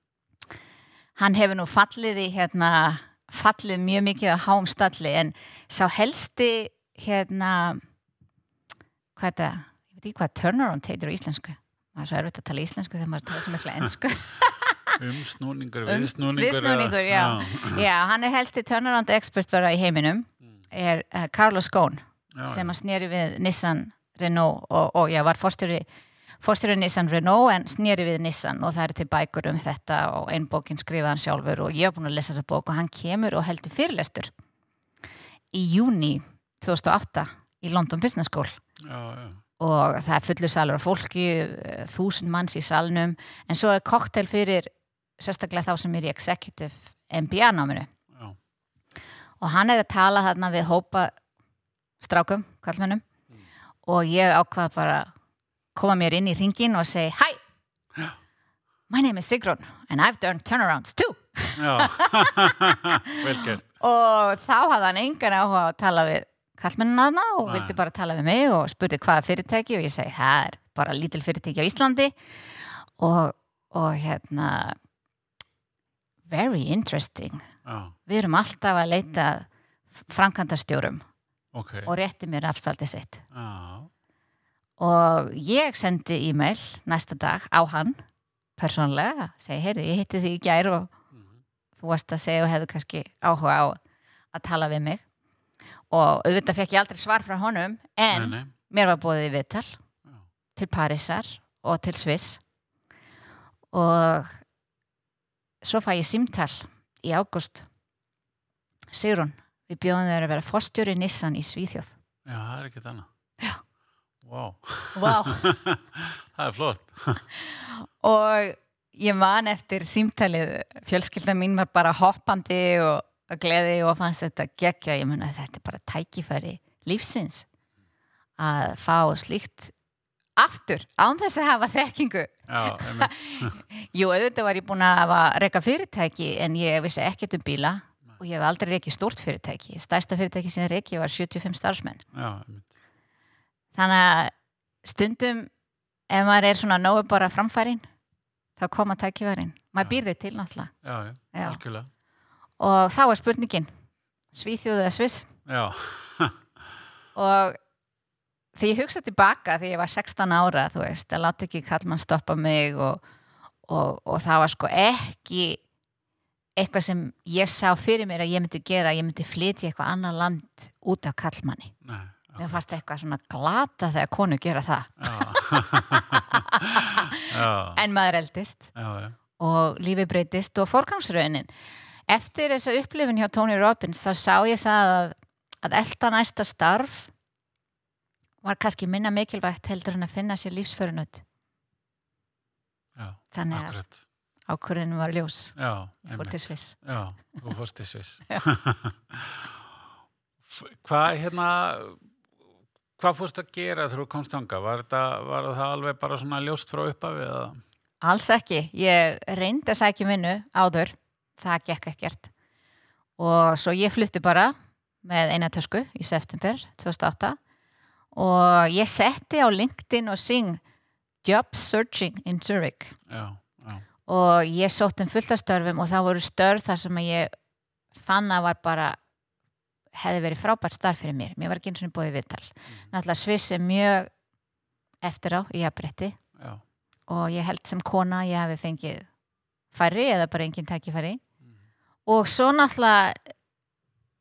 hann hefur nú fallið í hérna fallið mjög mikið á háum stalli en sá helsti hérna hvað er það, ég veit ekki hvað turnaround heitir á íslensku. Maður er svo erfitt að tala íslensku þegar maður tala svo mikla ensku umsnúningur, Um- viðsnúningur viðsnúningur, já. já, hann er helsti turnaround expert bara í heiminum. Er uh, Carlos Ghosn já, sem að sneri við Nissan Renault og, og já, var fórstjóri fórstjóri Nissan Renault en sneri við Nissan. Og það eru til bækur um þetta og einn bókin skrifaði hann sjálfur og ég hef búin að lesa þessa bók og hann kemur og heldur fyrirlestur í júni 2008 í London Business School. Já, já, og það er fullu salur af fólki eh, þúsund manns í salnum. En svo er koktel fyrir sérstaklega þá sem er í Executive MBA náminu. Já, og hann er að tala þarna við hópa strákum, kallmennum og ég ákvað bara koma mér inn í ringin og segi Hi, Já. my name is Sigrun and I've done turnarounds too. Og þá hafði hann engan áhuga að tala við kallmennina þarna og Nei. vildi bara tala við mig og spurði hvaða fyrirtæki og ég segi það er bara lítil fyrirtæki á Íslandi. Og, og hérna very interesting. Já, við erum alltaf að leita framkvæmdastjórum ok. og rétti mér afspjaldi sitt. Já, og ég sendi e-mail næsta dag á hann persónlega, segi, heyrðu, ég hitti því í gær og Mhm. þú varst að segja og hefðu kannski áhuga á að tala við mig. Og auðvitað fekk ég aldrei svar frá honum en nei, nei, mér var búið í viðtal til Parísar og til Sviss. Og svo fæ ég símtal í ágúst. Sigrun, við bjóðum þér að vera fórstjóri Nissan í Svíþjóð. Já, það er ekkert annað. Já. Vá, Vá. Það er flott. Og ég man eftir símtalið fjölskylda mín var bara hoppandi og gleði og fannst þetta geggja, ég mun að þetta er bara tækifæri lífsins að fá slíkt aftur, án þess að hafa þekkingu. Já, Jú, auðvitað var ég búin að reyka fyrirtæki en ég vissi ekkert um bíla og ég hef aldrei reykið stórt fyrirtæki. Stærsta fyrirtæki sem ég reykið var 75 starfsmenn. Já, þannig að stundum ef maður er svona nógu bara framfærin þá koma tækifærin. Maður býr þau til náttúrulega. Og þá er spurningin Svíþjóð eða Sviss? Og því ég hugsa tilbaka því ég var 16 ára þú veist, að láta ekki kallmann stoppa mig og, og, og það var sko ekki eitthvað sem ég sá fyrir mér að ég myndi gera ég myndi flytja eitthvað annar land út af kallmanni nei mér fannst eitthvað svona glata þegar konu gera það. En maður eldist. Já, já, og lífi breytist og forgangsraunin eftir þessa upplifin hjá Tony Robbins þá sá ég það að, að elda næsta starf var kannski minna mikilvægt heldur en að finna sér lífsförunut já, þannig að akkurat. ákvörðinu var ljós. Já, ég fór til. Sviss. Já, þú fórst í Sviss. Hvað hérna hvað fórst að gera þegar þú komst þanga? Var, var það alveg bara svona ljóst frá upphafi eða? alls ekki, ég reyndi að sækja um vinnu áður, það gekk ekkert. Og svo ég flutti bara með eina tösku í september 2008 og ég setti á LinkedIn og syng Job Searching in Zurich. Já, já, og ég sótt um fullt af störfum og það voru störf þar sem ég fann að var bara hefði verið frábært starf fyrir mér. Mér var ekki eins og búið viðtal. Náttúrulega Sviss er mjög eftir á í jafnbretti já, og ég held sem kona ég hefði fengið færri eða bara engin tækifæri. Og svo náttúrulega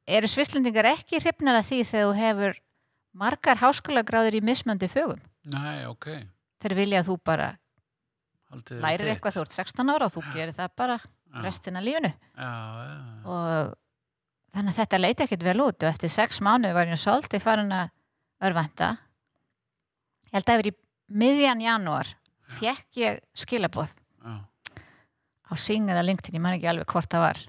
eru svislendingar ekki hrifnar að því þegar þú hefur margar háskólagráður í mismöndi fögum. Nei, ok. Þeir vilja að þú bara Haldið lærir þitt. eitthvað þú ert 16 ára og þú gerir það bara Já, restina lífinu. já, já. Og þannig að þetta leiti ekkit vel út og eftir sex mánuði var ég svolítið farin að örvænta. Ég held að yfir í miðjan janúar fekk ég skilaboð já. á Sing eða LinkedIn, ég man ekki alveg hvort það var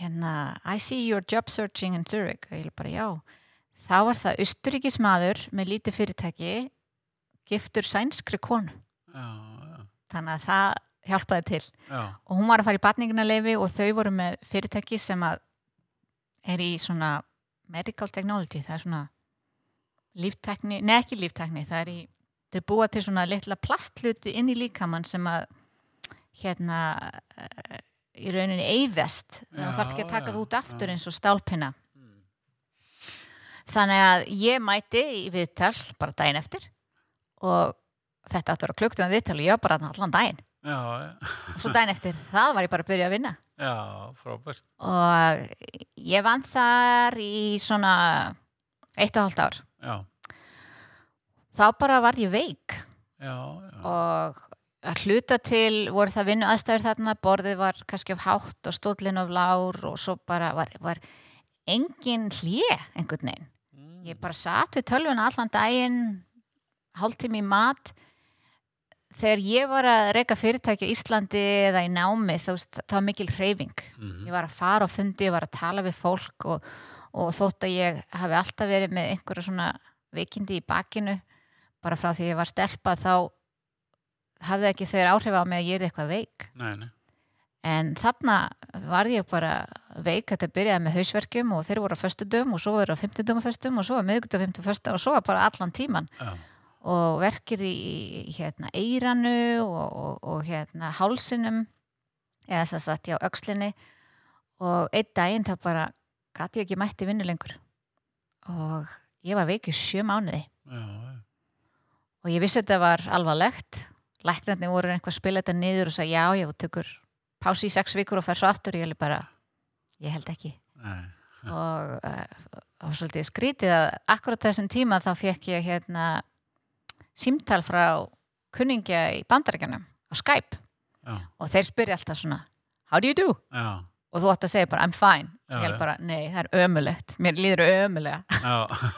hérna, I see you're job searching in Zurich og ég er bara já þá var það austuríkismadur með lítið fyrirtæki giftur sænskri konu. Já, já, þannig að það hjálpaði til. Já, og hún var að fara í batningunarleifi og þau voru með fyrirtæki sem að er í svona medical technology, það er svona líftekni, neð ekki líftekni það er í, þau búa til svona litla plastluti inn í líkamann sem að hérna eh, í rauninni eyðast þannig að þú þarf ekki að taka það út aftur eins og stálpinna þannig að ég mæti í viðtal bara daginn eftir og þetta áttur að klukta um viðtal og ég var bara allan daginn. Já, já, og svo daginn eftir það var ég bara að byrja að vinna. Já, frábært. og ég vann þar í svona eitt og hálft ár. Já, þá bara var ég veik. Já, já, og að hluta til voru það vinnu aðstæður þarna borðið var kannski of hátt og stóllin of lár og svo bara var, var engin hlje einhvern veginn. Ég bara satt við tölvuna allan daginn hálftími í mat. Þegar ég var að reyka fyrirtæki á Íslandi eða í námi þá var mikil hreyfing. Mhm. ég var að fara á fundi, ég var að tala við fólk og, og þótt að ég hafi alltaf verið með einhverja svona veikindi í bakinu bara frá því ég var stelpa þá hafði ekki þeir áhrif á mig að ég er eitthvað veik. Nei, nei, en þarna var ég bara veik þetta byrjaði með hausverkjum og þeir voru á föstudum og svo voru á fimmtudum og föstum og svo var miðgutum og fimmtum föstum og svo var bara allan tíman já, og verkir í hérna eiranu og, og, og hérna hálsinum eða þess að satt ég á öxlinni. Og einn daginn þá bara gæti ég ekki mætti vinnu lengur. Og ég var veik í sjö mánuði. Já, já, og ég vissi að þetta var alvarlegt. Læknarnir voru einhvað að spila þetta niður og sagði já, já, tökur pási í sex vikur og fer svo aftur og ég held bara, ég held ekki. Nei, og uh, það var svolítið skrítið að akkurat þessum tíma þá fekk ég hérna símtal frá kunningja í bandarækjanum á Skype. Já, og þeir spyrja alltaf svona how do you do? já, og þú átt að segja bara I'm fine. Já, ég held bara, nei, það er ömulegt mér líður ömulega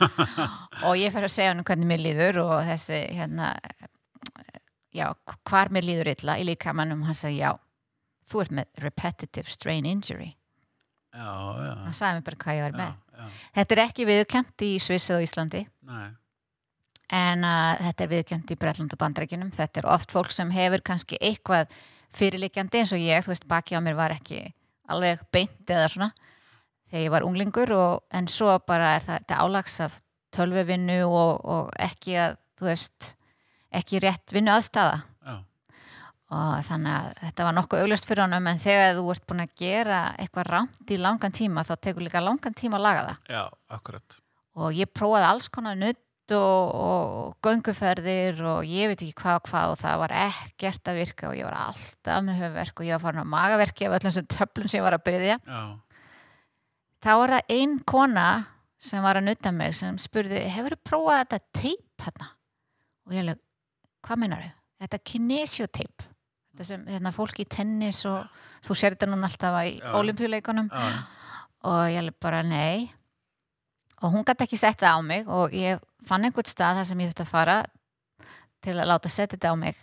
og ég fer að segja hann hvernig mér líður og þessi hérna já, hvar mér líður illa í líkamannum og hann sagði já, þú ert með repetitive strain injury. Já, já, hann sagði mér bara hvað ég var já, með. já, þetta er ekki viðkjönt í Sviss og Íslandi. Nei, en uh, þetta er viðkjönt í Bretland og Bandrækjunum þetta er oft fólk sem hefur kannski eitthvað fyrirlikjandi eins og ég, þú veist, baki á mér var ekki alveg beint eða svona þegar ég var unglingur og, en svo bara er það þetta álags af tölvevinnu og, og ekki að, þú veist ekki rétt vinnu aðstæða já, og þannig að þetta var nokkuð augljóst fyrir honum en þegar þú ert búin að gera eitthvað rámt í langan tíma þá tekur líka langan tíma að laga það. Já, akkurat, og ég prófaði alls konar nutt og, og gönguferðir og ég veit ekki hvað og hvað og það var ekkert að virka og ég var alltaf með höfverk og ég var farin á magaverki af öllum þessum töflum sem ég var að byrja já, þá var það ein kona sem var að nutta mig sem spurði, hefur þú prófað þetta teip hérna? Og ég alveg, hvað meinar þau? Þetta kinesioteip þetta sem hérna, fólk í tennis og þú sér þetta núna alltaf í olimpíuleikunum og ég alveg bara nei. Og hún gæti ekki sett það á mig og ég fann einhvern stað þar sem ég þurfti að fara til að láta setja þetta á mig.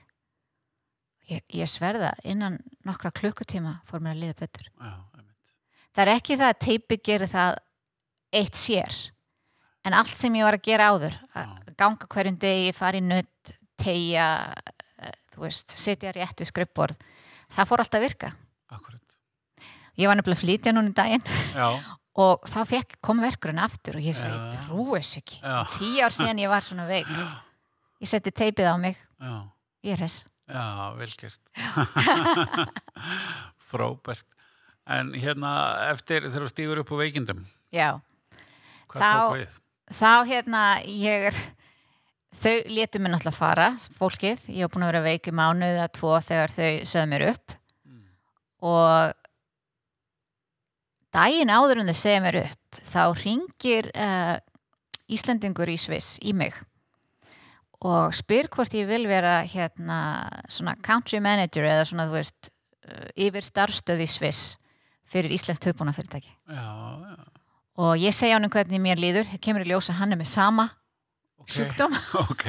Ég, ég sverða innan nokkra klukkutíma fór mér að liða betur. Já, það er ekki það að teipi gerir það eitt sér en allt sem ég var að gera áður að ganga hverjum degi, fara í nutt tegja, þú veist sitja rétt við skrippborð það fór alltaf að virka. Akkurat, ég var nefnilega að flytja núna í daginn já, og þá fekk, kom verkurinn aftur og ég segi, Já. ég trúi þess ekki. Já, tíu ár síðan ég var svona veik. Ég setti teipið á mig, já, ég er hess já, vel gert, frábært, en hérna eftir þegar þú stígur upp á veikindum, já, hvað Þá- tók við? þá hérna ég er þau létu mig náttúrulega fara fólkið, ég var búin að vera veik í mánuð eða tvo þegar þau sögðu mér upp. Mm. og daginn áður en þau segja mér upp þá ringir uh, Íslendingur í Sviss í mig og spyr hvort ég vil vera hérna svona country manager eða svona þú veist uh, yfir starfstöð í Sviss fyrir Íslands töfbúnafyrirtæki og ég segja hann hvernig mér líður, kemur í ljós að hann er með sama ok. sjúkdóm Ok,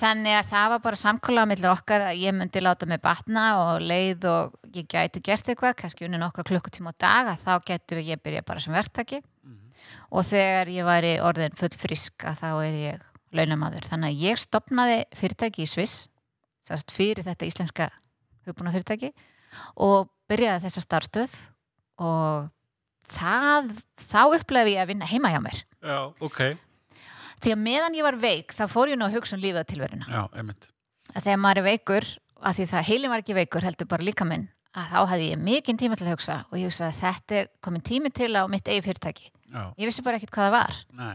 þannig að það var bara samkóla millir okkar að ég myndi láta mig batna og leið og ég gæti gert eitthvað kannski unni nokkra klukkutíma á dag að þá getur ég byrja bara sem verktaki Mhm. og þegar ég væri orðin full frisk að þá er ég launamaður þannig að ég stopnaði fyrirtæki í Sviss fyrir þetta íslenska hugbúna fyrirtæki og byrjaði þessa starfstöð og það, þá upplefi ég að vinna heima hjá mér já, ok. Því að meðan ég var veik þá fór ég nú að hugsa um lífið og tilveruna. Já, einmitt. að þegar maður er veikur að því það heilin var ekki veikur heldur bara líka minn að þá hefði ég mikinn tíma til að hugsa og ég hugsa að þetta er komin tími til á mitt eigi fyrirtæki. Já, ég vissi bara ekkert hvað það var. Nei,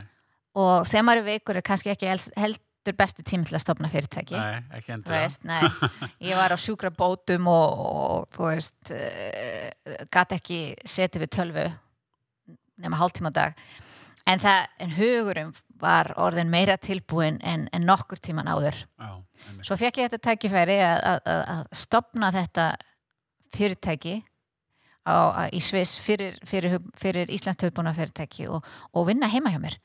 og þegar maður er veikur er kannski ekki heldur besti tími til að stopna fyrirtæki. Nei, ekki endur. veist, nei, ég var á sjúkra bótum og, og þú veist uh, gat ekki setið við tölvu nema hálftíma á dag. En, það, en hugurum var orðin meira tilbúin en, en nokkur tíman áður. Já. Svo fekk ég þetta tækifæri að, að, að, að stopna þetta fyrirtæki á, að, í Sviss fyrir, fyrir, fyrir Íslands töfbúna fyrirtæki og, og vinna heima hjá mér.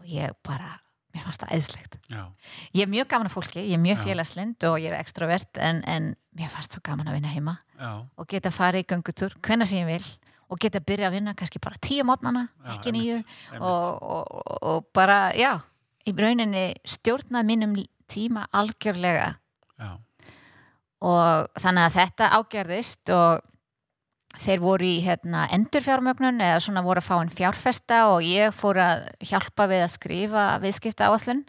Og ég bara, mér fannst það eðslegt Já, ég er mjög gaman af fólki, ég er mjög félagslind og ég er extrovert en, en mér fannst svo gaman að vinna heima já, og geta farið í göngutúr hvenna sem ég vil og geta byrja að vinna kannski bara tíu mótnana, ekki nýju og, og, og, bara, já í rauninni stjórna mínum tíma algjörlega. Já, og þannig að þetta ágerðist og þeir voru í hérna, endurfjármögnun eða svona voru að fá en fjárfesta og ég fór að hjálpa við að skrifa viðskipta áallun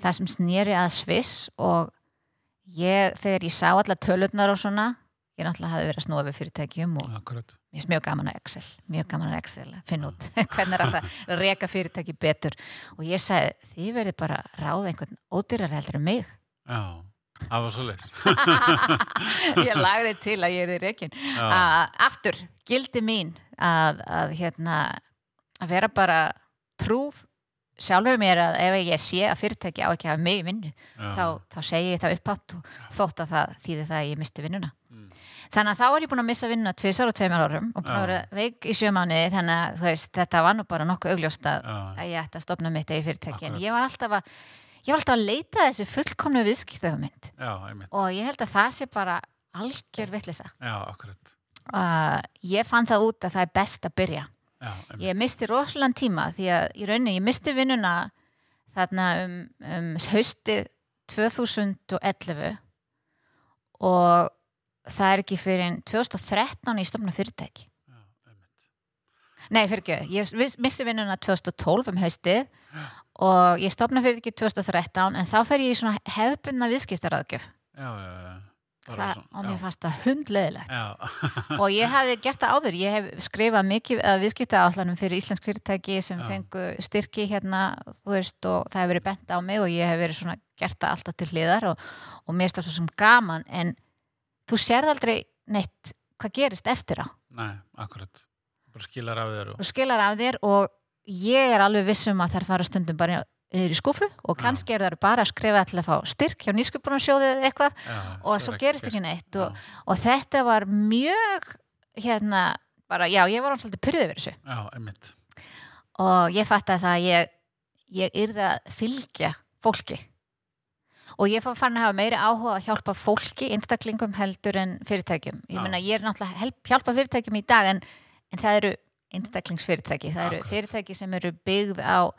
það sem snýri að Sviss og ég, þegar ég sá alla tölurnar og svona ég náttúrulega hafði verið að snúa við fyrirtækjum og akkurat. mér finnst mjög gaman að Excel mjög gaman að Excel, að finna út hvernig er hægt að reka fyrirtæki betur. Og ég sagði, þið verið bara ráða einhvern ódýrar heldur en mig. Já, það var svo leys. ég lagði til að ég er í rekin. Já, aftur, gildi mín að, að hérna að vera bara trúf sjálfur mér að ef ég sé að fyrirtæki á ekki að hafa mig í vinnu þá, þá segi ég það uppátt og þótt að það þýði það að ég misti vinnuna. Þannig að þá var ég búin að missa vinnuna tvisar og tveimur árum og búin að vera veik í sjömanni þannig að veist, þetta var nú bara nokkuð augljóst að, að ég ætti að stopna mitt eigi fyrirtæki. En ég var alltaf að ég var alltaf að leita þessu fullkomnu einmitt. og ég held að það sé bara algjör vittlisa uh, ég fann það út að það er best að byrja. Já, ég misti rosalega tíma því að í rauninni ég misti vinnuna þarna um, um hausti 2011 og það er ekki fyrir 2013 ég stofna fyrirtæki Já, nei fyrir ekki, ég missi vinnuna 2012 um hausti og ég stofna fyrirtæki 2013 en þá fer ég í svona hefðbundna viðskiptaraðgjöf Já, já, já. Það, og mér fannst það hundleðilegt og ég hefði gert það áður ég hef skrifað mikið að viðskipta állanum fyrir íslensk fyrirtæki sem Já. fengu styrki hérna þú veist, og það hefur verið bent á mig og ég hef verið svona gert það alltaf til hliðar og, og mér stað svo sem gaman en þú sérð aldrei neitt hvað gerist eftir á. Nei, akkurat. Bara skilar af þér og... þú skilar af þér og ég er alveg vissum að þær fara stundum bara niður í skúfu og kannski er það bara að skrifa til að fá styrk hjá nýsköpunarsjóðið eða eitthvað Já, og svo er gerist ekki neitt og, og þetta var mjög hérna, bara já, ég var hann svolítið pyrðið verið þessu. Já, einmitt. og ég fatt að það að ég, ég yrði að fylgja fólki og ég fann að hafa meiri áhuga að hjálpa fólki, einstaklingum heldur en fyrirtækjum. Ég meina, ég er náttúrulega help, hjálpa fyrirtækjum í dag en, en það eru einstaklingsfyrirtæki, það eru fyrirtæki sem eru byggð á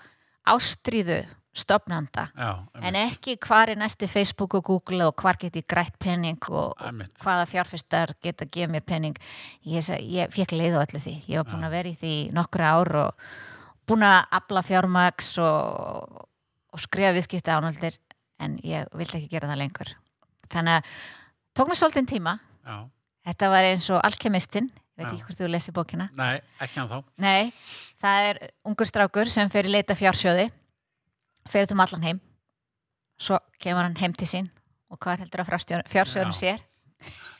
ástríðu stopnanda Já, en ekki hvar er næsti Facebook og Google og hvar get ég grætt penning og, og hvaða fjárfestar geta að gefa mér penning ég, ég fekk leið á öllu því. Ég var búin Já. að vera í því í nokkra ár og búin að afla fjármaks og, og skrifa viðskipta ánaldir en ég vildi ekki gera það lengur. Þannig að tók mér svolítið tíma. Já, þetta var eins og alkemistinn. Ég veit Já. ekki hvort þú lesi bókina. Nei, ekki hann þá. nei, það er ungur strákur sem fer í leita fjársjóði fer um allan heim. Svo kemur hann heim til sín og hvað heldur að Já. sér?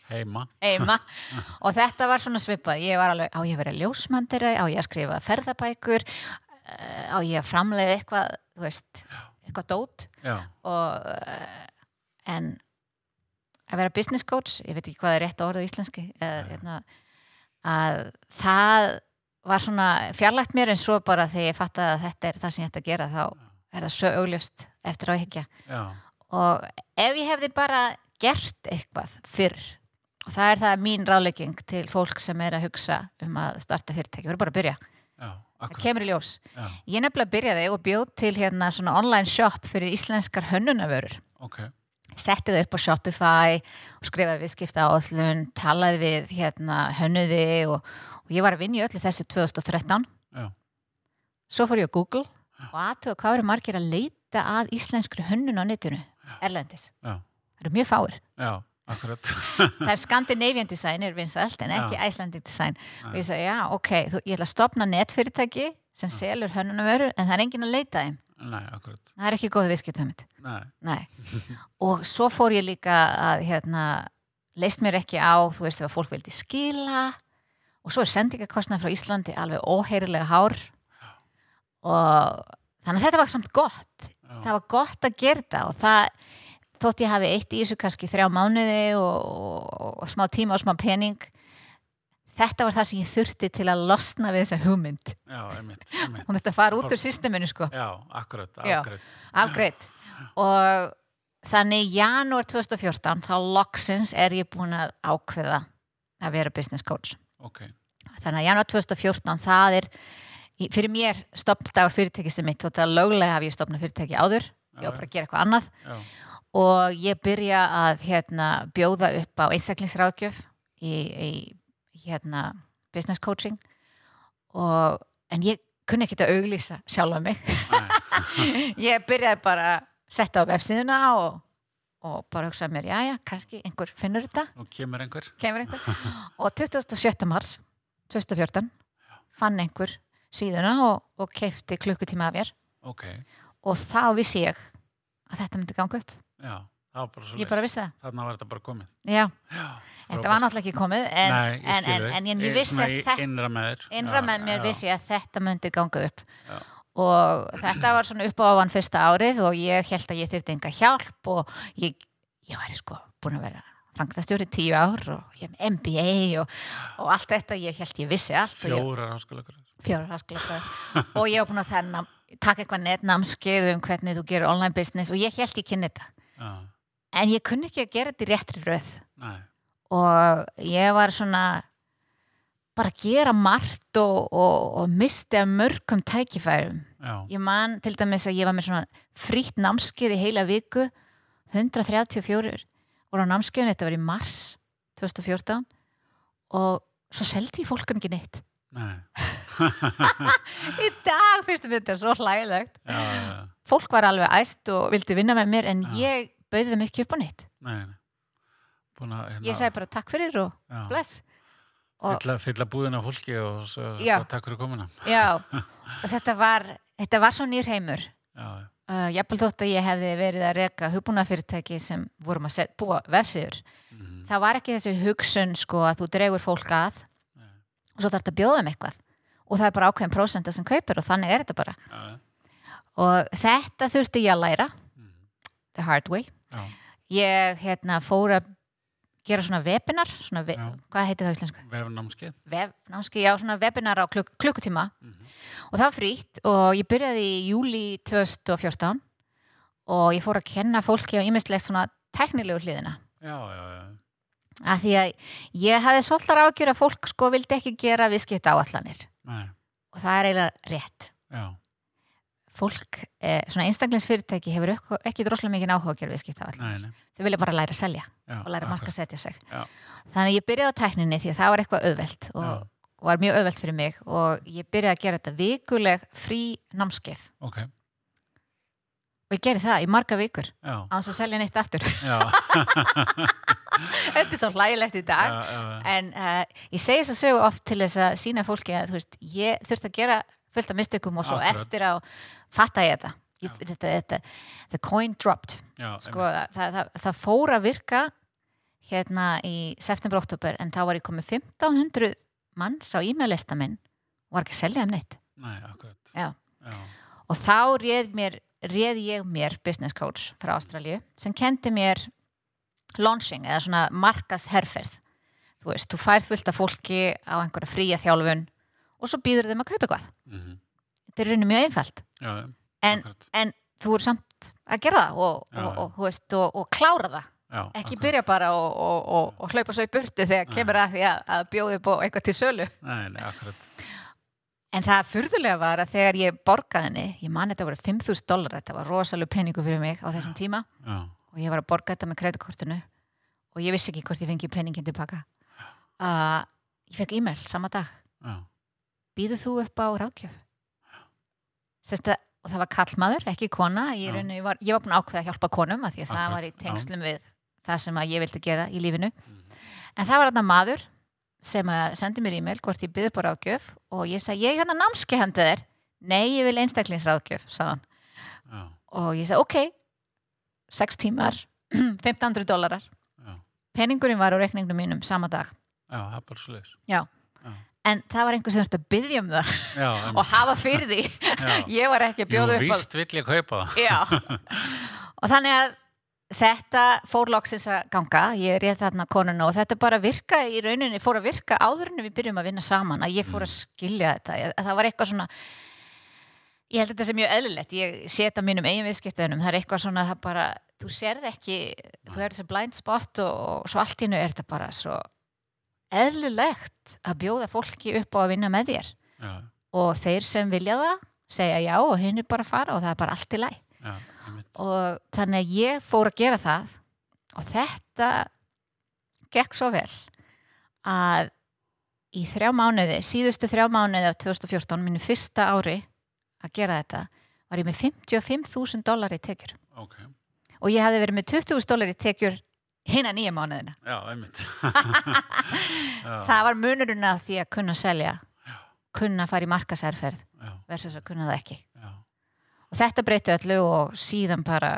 Heima. heima. Og þetta var svona svipað. Ég var alveg, á ég að vera ljósmandari á ég að skrifa ferðabækur? Uh, á ég að framlega eitthvað? Þú veist, eitthvað dót. Og uh, en að vera business coach ég veit ekki hvað er rétt orðið í íslenski eða, hérna, að það var svona fjarlægt mér en svo bara þegar ég fattaði að þetta er það sem ég ætti að gera þá er það svo augljóst eftir á já, og ef ég hefði bara gert eitthvað fyrr og það er það mín ráðlegging til fólk sem er að hugsa um að starta fyrirtæki, verður bara að byrja. Já, það kemur í ljós. Já, ég nefnilega byrjaði og bjóð til hérna svona online shop fyrir íslenskar hönnunavörur ok, setti það upp á Shopify og skrifaði viðskipta áallun talaði við hérna hönnuði og, og ég var að vinna í öllu þessu 2013 já, svo fór ég á Google og aðtöða hvað eru margir að leita að íslenskri hönnun á netinu erlendis, já, það eru mjög fáir. Já, akkurat. Það er Scandinavian design er vinsælt en ekki Icelandic design. Og ég sagði já ok, þú, ég ætla að stopna netfyrirtæki sem selur hönnunavörur en það er enginn að leita þeim. Nei, það er ekki góð viðskiptömmit og svo fór ég líka að hérna, leist mér ekki á, þú veist, ef að fólk vildi skila. Og svo er sendingakostnað frá Íslandi alveg óheyrilega hár. Og þannig að þetta var samt gott. Það var gott að gera þetta og það þótt ég hafi eitt í þessu kannski þrjá mánuði og, og, og smá tíma og smá pening þetta var það sem ég þurfti til að losna við þessa hugmynd. Já, einmitt, einmitt. Hún þetta fara út úr systeminu sko. Já, akkurat, Já. akkurat. og þannig janúar 2014 þá loksins er ég búin að ákveða að vera business coach. Ok, þannig að janúar 2014 það er fyrir mér stopndagur fyrirtækistum mitt og það löglega haf ég stopnað fyrirtæki áður. Ég var bara að gera eitthvað annað. Já, og ég byrja að hérna, bjóða upp á einstaklingsráðgjöf í, í hérna, business coaching. Og, en ég kunni ekki að auglýsa sjálfa mig. Nei, ég byrjaði bara að setja á vefsíðuna og, og bara hugsaði mér, já, já, kannski einhver finnur þetta, nú kemur einhver. Kemur einhver. Og 27. mars 2014 fann einhver síðuna og, og keifti klukkutíma af mér. Ok, og þá vissi ég að þetta myndi ganga upp já, það var bara svo ég bara vissi það, þarna var þetta bara komið. Já, já, þetta var náttúrulega ekki komið en, Nei, ég en, en, en ég, vissi að þetta innra með þér. innra með mér já, vissi að þetta myndi ganga upp. Já. og þetta var svona upp á ofan fyrsta árið og ég held að ég þyrfti enga hjálp og ég, ég væri sko búin að vera frangtastjóri tíu ár og ég hef MBA og, og allt þetta. Ég held ég vissi allt fjórar háskólakur fjórar háskóla og ég var búin að taka eitthvað netnámskeið um hvernig þú gerir online business og ég held ég kynni þetta já, en ég kunni ekki að gera þetta í réttri röð. Nei, og ég var svona bara að gera margt og, og, og misti að mörgum tækifærum. Já, ég man til dæmis að ég var með svona frýtt námskeið í heila viku 134 voru á námskeiðinu, þetta var í mars 2014 og svo seldi ég fólkun ekki neitt. nei í dag finnst mér þetta svo hlægilegt. Já, já, já, fólk var alveg æst og vildi vinna með mér en ég bauði þeim ekki upp á neitt. Nei, nei. Búin að hérna, ég segi bara takk fyrir og bless. Fylla, fylla búðina fólki og svo, takk fyrir og þetta var þetta var svo nýr heimur. Uh, jafnvel þótt að ég hefði verið að reka hugbúnafyrirtæki sem vorum að set, búa vefsíður. Mhm, það var ekki þessi hugsun sko að þú dregur fólk að. Og svo þarf þetta að bjóða um eitthvað. Og það er bara ákveðin prósenda sem kaupir og þannig er þetta bara. Já, og þetta þurfti ég að læra. Mhm, the hard way. Já, ég hérna fór að gera svona webinar svona ve Já. hvað heitir það í íslensku? vefnámskeið. Web, námski, já, svona webinar á klukk, klukkutíma. Mhm, og það var frítt og ég byrjaði í júli 2014 og ég fór að kenna fólki á ímestlegt svona teknilegu hliðina. Já, já, já, að því að ég hafði svolítið ágjör að fólk sko vildi ekki gera viðskipta áallanir nei, og það er eiginlega rétt. Já, fólk, eh, svona einstaklingsfyrirtæki hefur ekki, droslega mikið áhuga að gera viðskipta áallanir nei, nei. Þau vilja bara læra að selja já, og læra að marka akkurat, setja sig. Já. þannig að ég byrjaði á tækninni því að það var eitthvað auðvelt og var mjög auðvelt fyrir mig og ég byrjaði að gera þetta vikuleg frí námskeið. Ok, og ég gerði það í marga vikur á þess að selja neitt aftur þetta er svo hlægilegt í dag. Já, já, já, en uh, ég segi þess að sögu oft til þess að sína fólki að veist, ég þurfti að gera fullt af mistökum og svo Akkurat. eftir á fatta ég þetta. Ég, þetta, þetta the coin dropped. Sko, það, það, það fór að virka hérna í september-oktober en þá var ég komið 1500 manns á e-mail lista minn og var ekki að selja um neitt. Nei, akkurat, Já. já, og þá réð, mér, réð ég mér business coach frá Ástralíu sem kendi mér launching eða svona markasherferð þú veist, þú færð fullt af fólki á einhverja fría þjálfun og svo býður þeim að kaupa eitthvað. Mhm, þetta er raunin mjög einfalt. Já, en, en þú er samt að gera það og, Já, og, og, veist, og, og klára það. Já, ekki akkurat. byrja bara og, og, og, og hlaupa svo í burtu þegar kemur að því að, að bjóði upp á eitthvað til sölu. Nei, nei, en það furðulega var að þegar ég borgaði henni ég man þetta voru 5.000 dólar þetta var rosalega peningu fyrir mig á þessum tíma. já, og ég var að borga þetta með kreditkortinu og ég vissi ekki hvort ég fengi peningin tilbaka uh, ég fekk e-mail sama dag. Já, býðu þú upp á rákjöf Sesta, og það var kallmaður, ekki kona. Ég, Já. rauninni var, ég var búin að ákveða að hjálpa konum af því að það Akkurat, var í já. tengslum við það sem að ég vildi gera í lífinu. Mhm. en það var þarna maður sem að sendi mér e-mail hvort ég byði upp á rákjöf og ég sagði, ég er hérna námski hendið þér. Nei, ég vil já, og ég sagði, ok 6 tímar 1500 dólarar peningurinn var á reikningnum mínum sama dag. Já, það er bara. Já. en það var einhver sem þurfti að byggja um það Já, og hafa fyrir því. Ég var ekki að bjóða upp á víst vill ég kaupa og þannig að þetta fór loksins að ganga. Ég réð þarna konuna og þetta bara virka í rauninni, fór að virka áður en við byrjum að vinna saman, að ég fór að skilja þetta. Það var eitthvað svona ég held að þetta sé mjög eðlilegt. Ég sé þetta mínum eigin viðskiptunum það er eitthvað svona það bara, þú sérð ekki þú er þessi blind spot og, og svo allt í hennu er þetta bara svo eðlilegt að bjóða fólki upp á að vinna með þér. Já, og þeir sem vilja það segja já og hinn er bara að fara og það er bara allt í læg já, og þannig að ég fór að gera það og þetta gekk svo vel að í þrjá mánuði, síðustu þrjá mánuði af 2014, mínu fyrsta ári að gera þetta, var ég með 55.000 dólar í tekjur. Ok, og ég hafði verið með 20.000 dólar í tekjur hina nýja mánuðina. Já, einmitt. já, það var munurinn að því að kunna selja kunna fara í markasærferð já, versus að kunna það ekki. Já, og þetta breytti öllu og síðan bara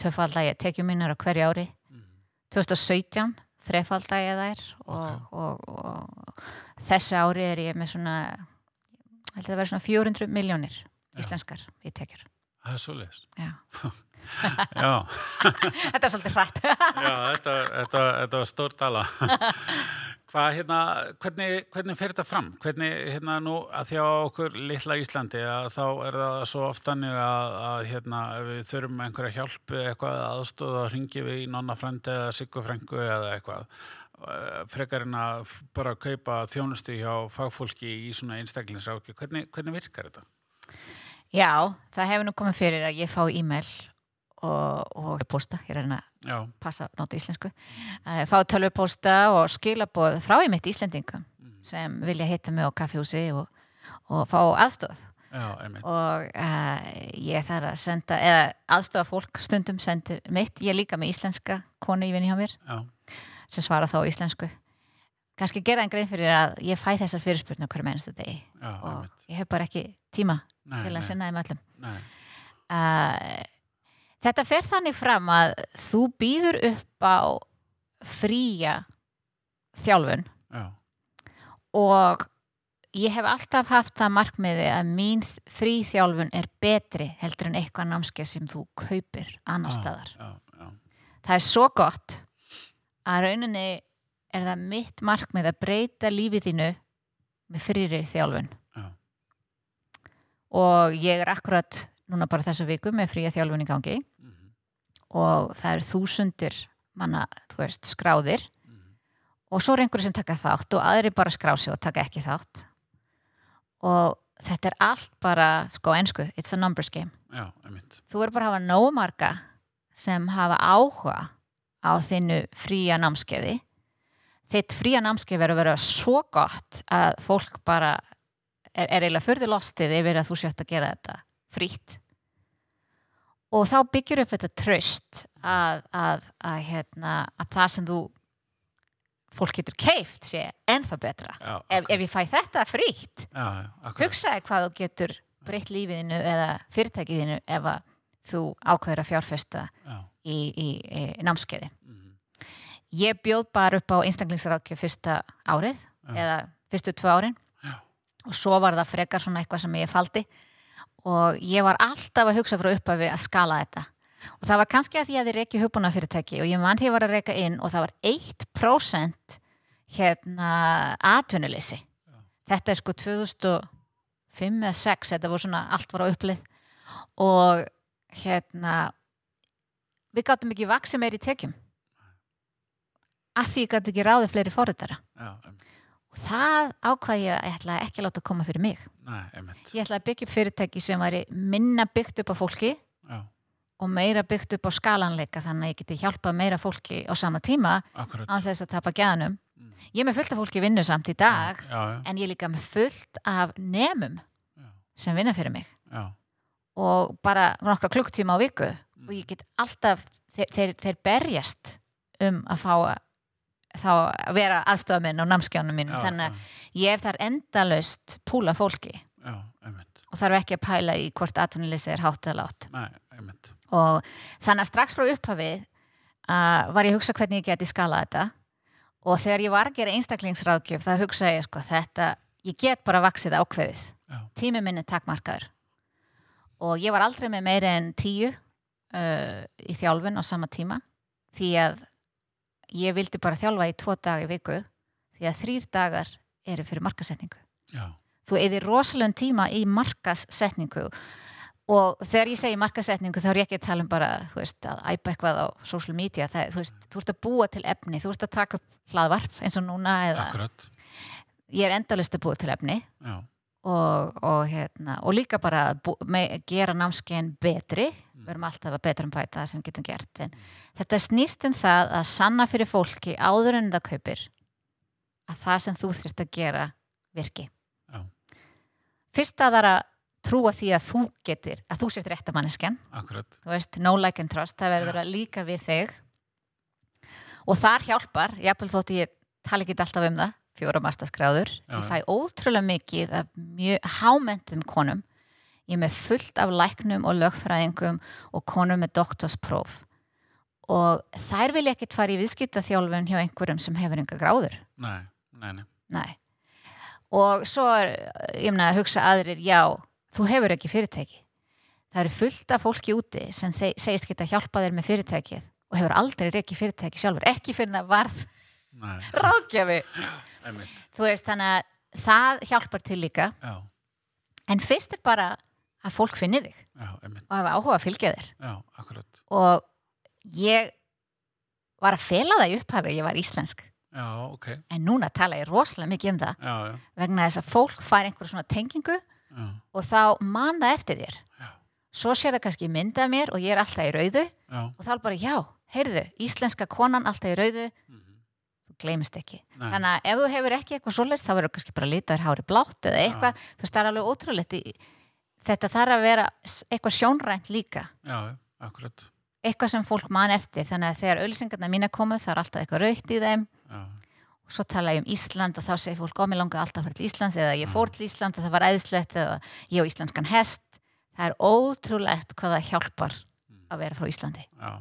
tvöfaldagi tekjum minnar á hverju ári. Mhm, 2017 þrefaldagi þær og, og, og þessi ári er ég með svona held að það vera svona 400 miljónir íslenskar í tekjur það er svo leis. Já. Já, þetta er svolítið hrætt já, þetta, þetta, þetta var stór tala. Hvað, hérna, hvernig, hvernig fer þetta fram? Hvernig, hérna, nú, að því á okkur litla Íslandi, að þá er það svo oft þannig að, að hérna, við þurfum einhverja hjálp eða eitthvað aðstóða, þá ringi við í nonna frendi eða siggu frengu eða eitthvað. Eh, Frekar en að bara kaupa þjónustu hjá fagfólki í svona einstaklingsráki. Hvernig, hvernig virkar þetta? Já, það hefur nú komið fyrir að ég fá e-mail og, og posta, ég reyna að passa nota íslensku. Uh, fá tölvupósta og skilaboð frá í mitt Íslendingum sem vilja hitta mig á kaffihúsi og, og fá aðstóð já, og uh, ég þarf að senda eða aðstofa fólk stundum sendir mitt, ég er líka með íslenska konu í vinni hjá mér Já, sem svara þá íslensku. Kannski gera en grein fyrir að ég fæ þessar fyrirspurnu hverju mennstu degi já, og einmitt. ég hef bara ekki tíma Nei, til að nei, sinna þeim öllum. Uh, þetta fer þannig fram að þú býður upp á fría þjálfun. Já, og ég hef alltaf haft það markmiði að mín frí þjálfun er betri heldur en eitthvað námskeið sem þú kaupir annar já, staðar. Já, já, Það er svo gott að rauninni er það mitt markmið að breyta lífið þínu með frýri þjálfun. Já, og ég er akkurat núna bara þessa viku með fría þjálfun í gangi og það eru þúsundir manna, þú veist, skráðir. Mhm. og svo er einhverju sem taka þátt og aðri bara skrá sig og taka ekki þátt. Og þetta er allt bara, sko, ensku, it's a numbers game. Já, þú er bara að hafa nógu marga sem hafa áhuga á þinnu fría námskeiði. Þitt fría námskeið verður að vera svo gott að fólk bara er, er eiginlega fyrðu lostið yfir að þú sért að gera þetta frítt og þá byggir upp þetta tröst að, að, að, hérna, að það sem þú fólk getur keift sé ennþá betra. Já, ef, ef ég fæ þetta frítt hugsaði hvað þú getur breytt lífiðinu eða fyrirtækiðinu ef að þú ákveður að fjárfesta Já, í, í, í námskeiði. mhm, Ég bjóð bara upp á einstaklingsrákju fyrsta árið Já. eða fyrstu tvö árin. Já. og svo var það frekar svona eitthvað sem ég faldi og ég var alltaf að hugsa frá upphafi að skala þetta. Og það var kannski að því að ég reiki hugbúna fyrirtæki og ég mann því að ég var að reika inn og það var 1% hérna atvinnuleysi. Þetta er sko 2005 eða 6 þetta voru svona allt var á upplið og hérna við gáttum ekki vaksi meir í tekjum. Að því gæti ekki ráði fleiri fóruðara já, em, og það ákvað ég að ég ætla ekki að láta koma fyrir mig. Nei, ég ætla að byggja upp fyrirtæki sem væri minna byggt upp á fólki já, og meira byggt upp á skalanleika þannig að ég geti hjálpað meira fólki á sama tíma án þess að tapa gæðanum Mm. ég er með fullt af fólki vinnu samt í dag já, já, en ég er líka með fullt af já, sem vinna fyrir mig. Já, og bara nokkra klukktíma á viku Mm. og ég get alltaf þeir, þeir, þeir berjast um að fá þá að vera aðstofaminn á námskjánum mínum. Já, þannig að ég hef þar endalaust púla fólki. Já, og þarf ekki að pæla í hvort atvinnuleysi er hátt eða látt og þannig að strax frá upphafið uh, var ég að hugsa hvernig ég geti skalað þetta. Og þegar ég var að gera einstaklingsráðgjöf þá hugsaði ég sko þetta ég get bara vaksið ákveðið. Tími minni takmarkaður. Og ég var aldrei með meira en tíu uh, í þjálfun á sama tíma. Því að ég vildi bara þjálfa í tvo daga í viku því að þrýr dagar eru fyrir markasetningu já, þú eðir rosalegum tíma í markasetningu og þegar ég segi markasetningu þá er ég ekki að tala um bara veist, að æpa eitthvað á social media. Það, þú, veist, þú ert að búa til efni, þú ert að taka upp hlaðvarp eins og núna eða akkurat. Ég er endalist að búa til efni já, og, og, hérna, og líka bara bú, gera námskein betri við erum alltaf að betra um bæta það sem við getum gert. En þetta snýst um það að sanna fyrir fólki áður en það kaupir að það sem þú þurft að gera virki. Já, fyrst að það er að trúa því að þú getur að þú sért réttamanneskjan akkurat. Þú veist, no like and trust, það verður að líka við þig. Og þar hjálpar jafnvel þótt ég tala ekki alltaf um það fjóra mastaskráður ég fæ ótrúlega mikið af mjög hámentum konum ég er með fullt af læknum og lögfræðingum og konum með doktorspróf og þær vil ekkert fara í viðskiptaþjálfun hjá einhverjum sem hefur enga gráður nei, nei, nei, Nei. Og svo er, ég meina, að hugsa aðrir, já, þú hefur ekki fyrirtæki. Það eru fullt af fólki úti sem þeir, segist geta hjálpað þér með fyrirtækið og hefur aldrei reikið fyrirtæki sjálfur, ekki fyrir það varð nei, ráðgjafi. Þú veist, þannig að það hjálpar til líka. já, En fyrst er bara að fólk finni þig já, og hafa áhuga að fylgja þér. já, Og ég var að fela það í upphafi, ég var íslensk. já, ok, En núna tala ég rosalega mikið um það já, já, vegna þess að fólk fær einhver svona tengingu og þá man það eftir þér. Já. svo sér það kannski myndað mér og ég er alltaf í rauðu já, og þá er bara já, heyrðu, íslenska konan alltaf í rauðu, mhm, þú gleymist ekki. Nei, þannig að ef þú hefur ekki eitthvað svoleiðst þá verður kannski bara litaður hári blátt eða eitthvað. Þú veist, það er alveg ótrúlegt í, þetta þarf að vera eitthvað sjónrænt líka. Já, akkurat. Eitthvað sem fólk man eftir þannig að þegar auðlýsingarna mína komu það er alltaf eitthvað raukt í þeim. Já, og svo tala ég um Ísland og þá segir fólk ó, mér langar alltaf að fara til Íslands eða ég fór til Ísland og það var æðislegt eða ég á íslenskan hest. Það er ótrúlegt hvað það hjálpar að vera frá Íslandi. Já.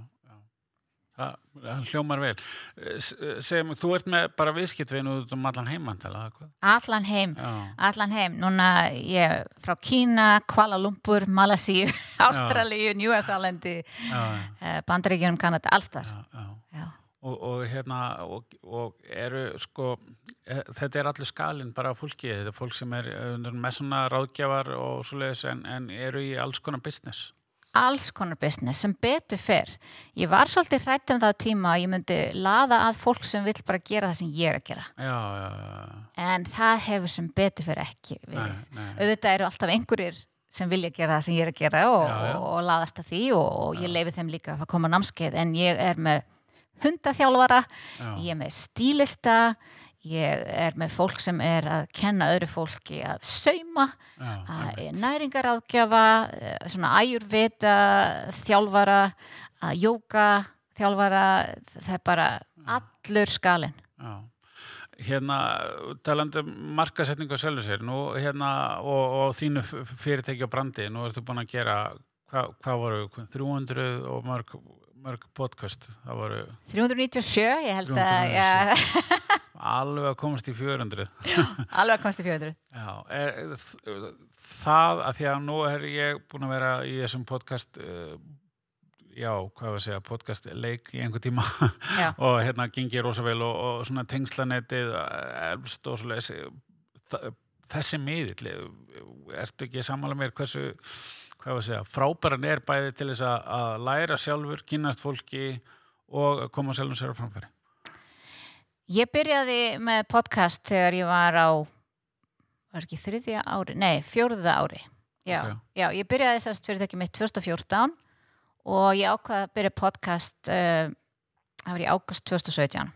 Það, hljómar vel. Eh, eh, segjum, þú ert með bara viðskiptvinu út um allan heimantala hvað? allan heim, já, allan heim. Núna ég er frá Kína, Kuala Lumpur Malasíu, Ástralíu Nýjasálandi, já, Bandaríkjunum Kanada, allstar já, já. Og, og hérna og, og eru sko eh, þetta er allir skalinn bara af fólki þetta er fólk sem er eh, með svona ráðgjafar og svoleiðis en, en eru í alls konar business alls konar business sem betur fyrr ég var svolítið hrætt um það tíma að ég myndi laða að fólk sem vill bara gera það sem ég er að gera. Já, já, já, en það hefur sem betur fyrr ekki nei, við nei, auðvitað eru alltaf einhverjir sem vilja gera það sem ég er að gera og, og, og laðast að því og, og ég leifi þeim líka að koma námskeið. En ég er með hundaþjálfara já, ég er með stílista ég er með fólk sem er að kenna öðru fólki að sauma að einmitt. næringaráðgjafa eh, svona æjurvita þjálfara að jóka þjálfara það er bara allur skalinn Já. Hérna, talandi um markasetningu að selja sér, nú hérna og, og þínu fyrirtæki á brandi, nú ertu búin að gera, hva, hvað voru, 300 og mörg, mörg podcast, það voru 397, ég held að 397. ja, alveg að komast í 400 alveg að komast í 400 Já, er, það að því að nú er ég búin að vera í þessum podcast uh, já, hvað var að segja podcast leik í einhver tíma. Og hérna gengi rosa vel og, og svona tengslanetið eh, elst og svo lesi þessi miðill ertu ekki sammála mér hversu hvað var að segja, frábæran er bæði til þess að, læra sjálfur, kynast fólki og koma sjálfum sér á framfæri. Ég byrjaði með podcast þegar ég var á var ekki þriðja ári, nei, fjórða ári. Já, Ok. já ég byrjaði þess fyrir þekki mitt 2014 og ég ákvaði að byrja podcast uh, það var í águst 2017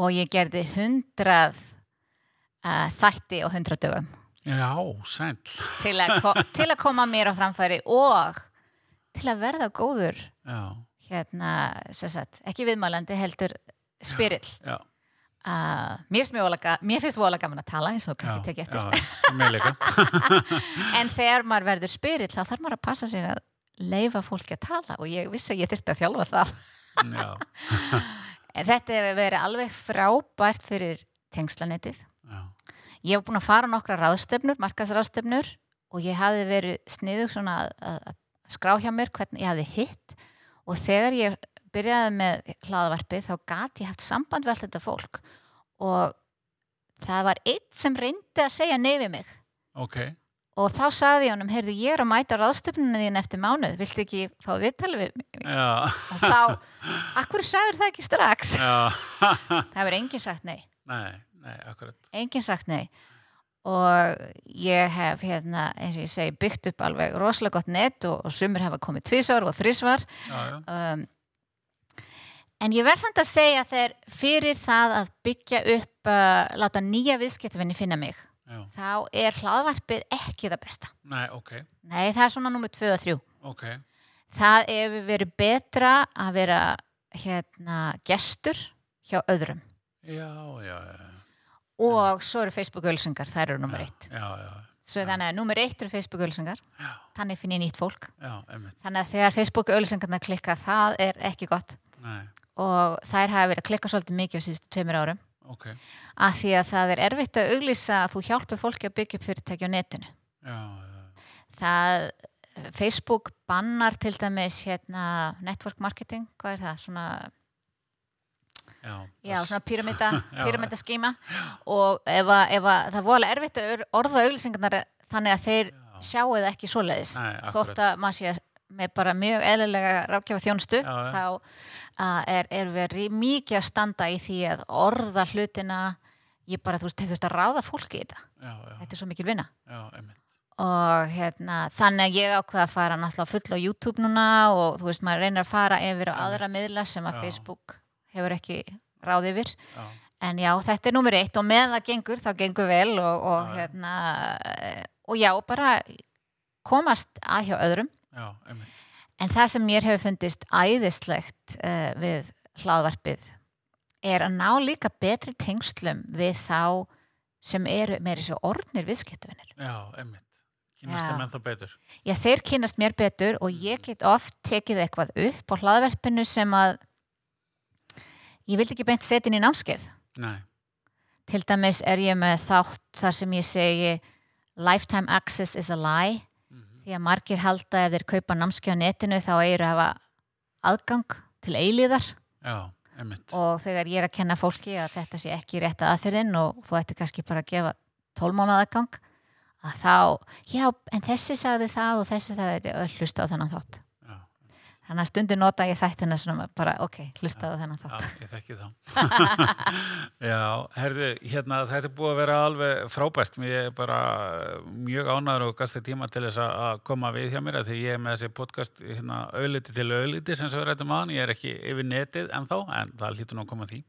og ég gerði 100 uh, þætti á 100 dögum Já, sæl til að, til að koma mér á framfæri og til að verða góður. Já, hérna, sagt, ekki viðmælandi heldur spyrill. Já, Uh, mér, voðalega- mér finnst voðalega gaman að tala eins og já, kannski tekja eftir. já, en þegar maður verður spyrill þá þarf maður að passa sig að leifa fólki að tala og ég vissi að ég þyrfti að þjálfa það. Já, en þetta hefur verið alveg frábært fyrir tengslanetið já, ég hef búin að fara nokkra ráðstöfnur markasráðstöfnur og ég hafi verið sniðug svona að, að skrá hjá mér hvernig ég hafi hitt. Og þegar ég byrjaði með hlaðavarpið þá gati ég haft samband við allt þetta fólk. Og það var eitt sem reyndi að segja neyfi mig. Ok. Og þá sagði ég honum, heyrðu ég er að mæta ráðstöfnuna þín eftir mánuð, viltu ekki fá viðtali við mig? Já, Og þá, akkur sagður það ekki strax? Það hefur enginn sagt nei. Nei, nei, akkurat. Enginn sagt nei. Og ég hef hérna, eins og ég segi, byggt upp alveg rosalega gott net og, og sumir hafa komið tvísvar og þrísvar Já, já, um, en ég verð samt að segja þegar fyrir það að byggja upp uh, láta nýja viðskiptvinni finna mig já. þá er hlaðvarpið ekki það besta. Nei, ok, nei, það er svona nummer 2 og 3 ok. Það hefur verið betra að vera hérna gestur hjá öðrum. Já, já, já og svo eru Facebook-ölsingar, þær eru nummer 1 Já, já, Svo þannig að nummer eitt eru Facebook-ölsingar, já, þannig finn ég nýtt fólk. já, Þannig að þegar Facebook-ölsingarna klikka, það er ekki gott. Nei, Og þær hafa verið að klikka svolítið mikið á síðustu tveimur árum. ok Af því að það er erfitt að auglýsa að þú hjálpir fólki að byggja upp fyrirtæki á netinu. Já, já, Það, Facebook bannar til dæmis hérna network marketing, hvað er það? Svona, já já, svona pyramida, Já. pyramida skíma. Og ef, að, ef að, það er voðalega erfitt að orða auglýsingarnar þannig að þeir Já, sjáu það ekki svoleiðis. Nei, þótt að maður sé með bara mjög eðlilega rákjafa þjónustu Já, þá er, er verið mikið að standa í því að orða hlutina. Ég bara, þú veist, hefur þurft að ráða fólki í þetta. Já, já, þetta er svo mikil vinna. Og hérna, þannig að ég ákveða að fara náttúrulega full á YouTube núna og þú veist, maður reynir að fara yfir á aðra miðla sem að. Facebook hefur ekki ráð yfir. Já, en já, þetta er nummer eitt og með það gengur, þá gengur vel og, og Já, hérna og já, bara komast að hjá öðrum. En það sem mér hefur fundist æðislegt uh, við hlaðvarpið er að ná líka betri tengslum við þá sem eru meiri svo orðnir viðskiptavinnir. Já, einmitt. Kynast þeim ennþá betur. Já, þeir kynast mér betur og ég get oft tekið eitthvað upp á hlaðvarpinu sem að ég vildi ekki beint setja inn í námskeið. Nei, Til dæmis er ég með þátt þar sem ég segi lifetime access is a lie. Mhm, því að margir halda ef þeir kaupa námskeið á netinu þá eigir að hafa aðgang til eilíðar já, einmitt. Og þegar ég er að kenna fólki að þetta sé ekki rétt aðferðin og þú ætti kannski bara að gefa tólmána aðgang að þá, já, en þessi sagði það og þessi sagði þetta. Hlusta á þennan þátt þannig að stundir nota ég þættina svona bara, ok, hlusta á þennan já, þátt ég þekki þá. Já, herðu, hérna þetta er búið að vera alveg frábært. Mér er bara mjög ánæður og gasta tíma til þess að- að koma við hjá mér því ég er með þessi podcast hérna, auðliti til auðliti sem svo er rættum aðan ég er ekki yfir netið ennþá en það hlýtur nú að koma að því.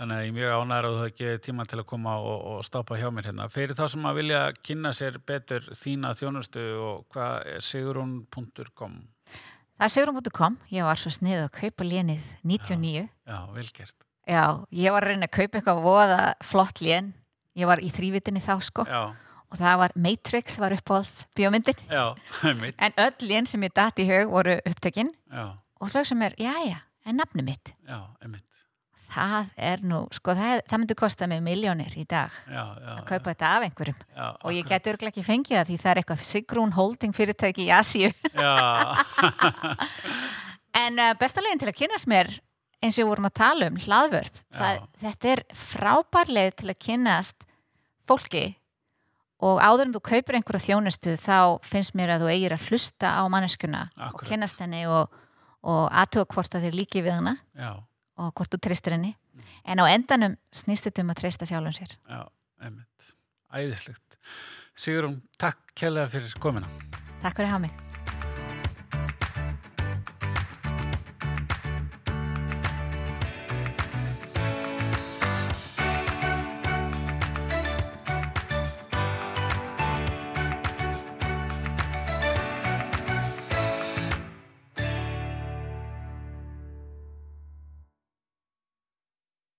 Þannig að ég er mjög ánæður og það ekki tíma til að koma og, og stápa hjá mér hérna. Fyrir þá sem að vilja kynna sér betur þína þjónustu og hvað er sigurún.com Það er sigrun.com, ég var svo snið að kaupa lénið 99 Já, velgert Já, ég var að reyna að kaupa eitthvað voða flott lén. Ég var í þrývitinni þá sko. Já, og það var Matrix var uppáhalds bíómyndin. Já, mitt en öll lén sem ég datt í hug voru upptökin. Já, og þau sem er, já já, en nafni mitt. Já, einmitt það er nú, sko það, það myndi kosta mig miljónir í dag já, já, að kaupa þetta af einhverjum. Já, og ég akkurat. geti örglega ekki fengið það því það er eitthvað Sigrún Holding fyrirtæki í Asíu. Já, en uh, besta leginn til að kynast mér eins og við vorum að tala um, hlaðvörp það, þetta er frábær leið til að kynnast fólki. Og áður en þú kaupir einhverja þjónustu þá finnst mér að þú eigir að hlusta á manneskuna og Akkúrat. kynnast henni og, og aðtuga hvort að þér líki við hana. Já, og hvort þú treystir henni en á endanum snýst þetta um að treysta sjálfum sér já, einmitt. Æðislegt. Sigurum, takk kærlega fyrir komina. Takk fyrir mig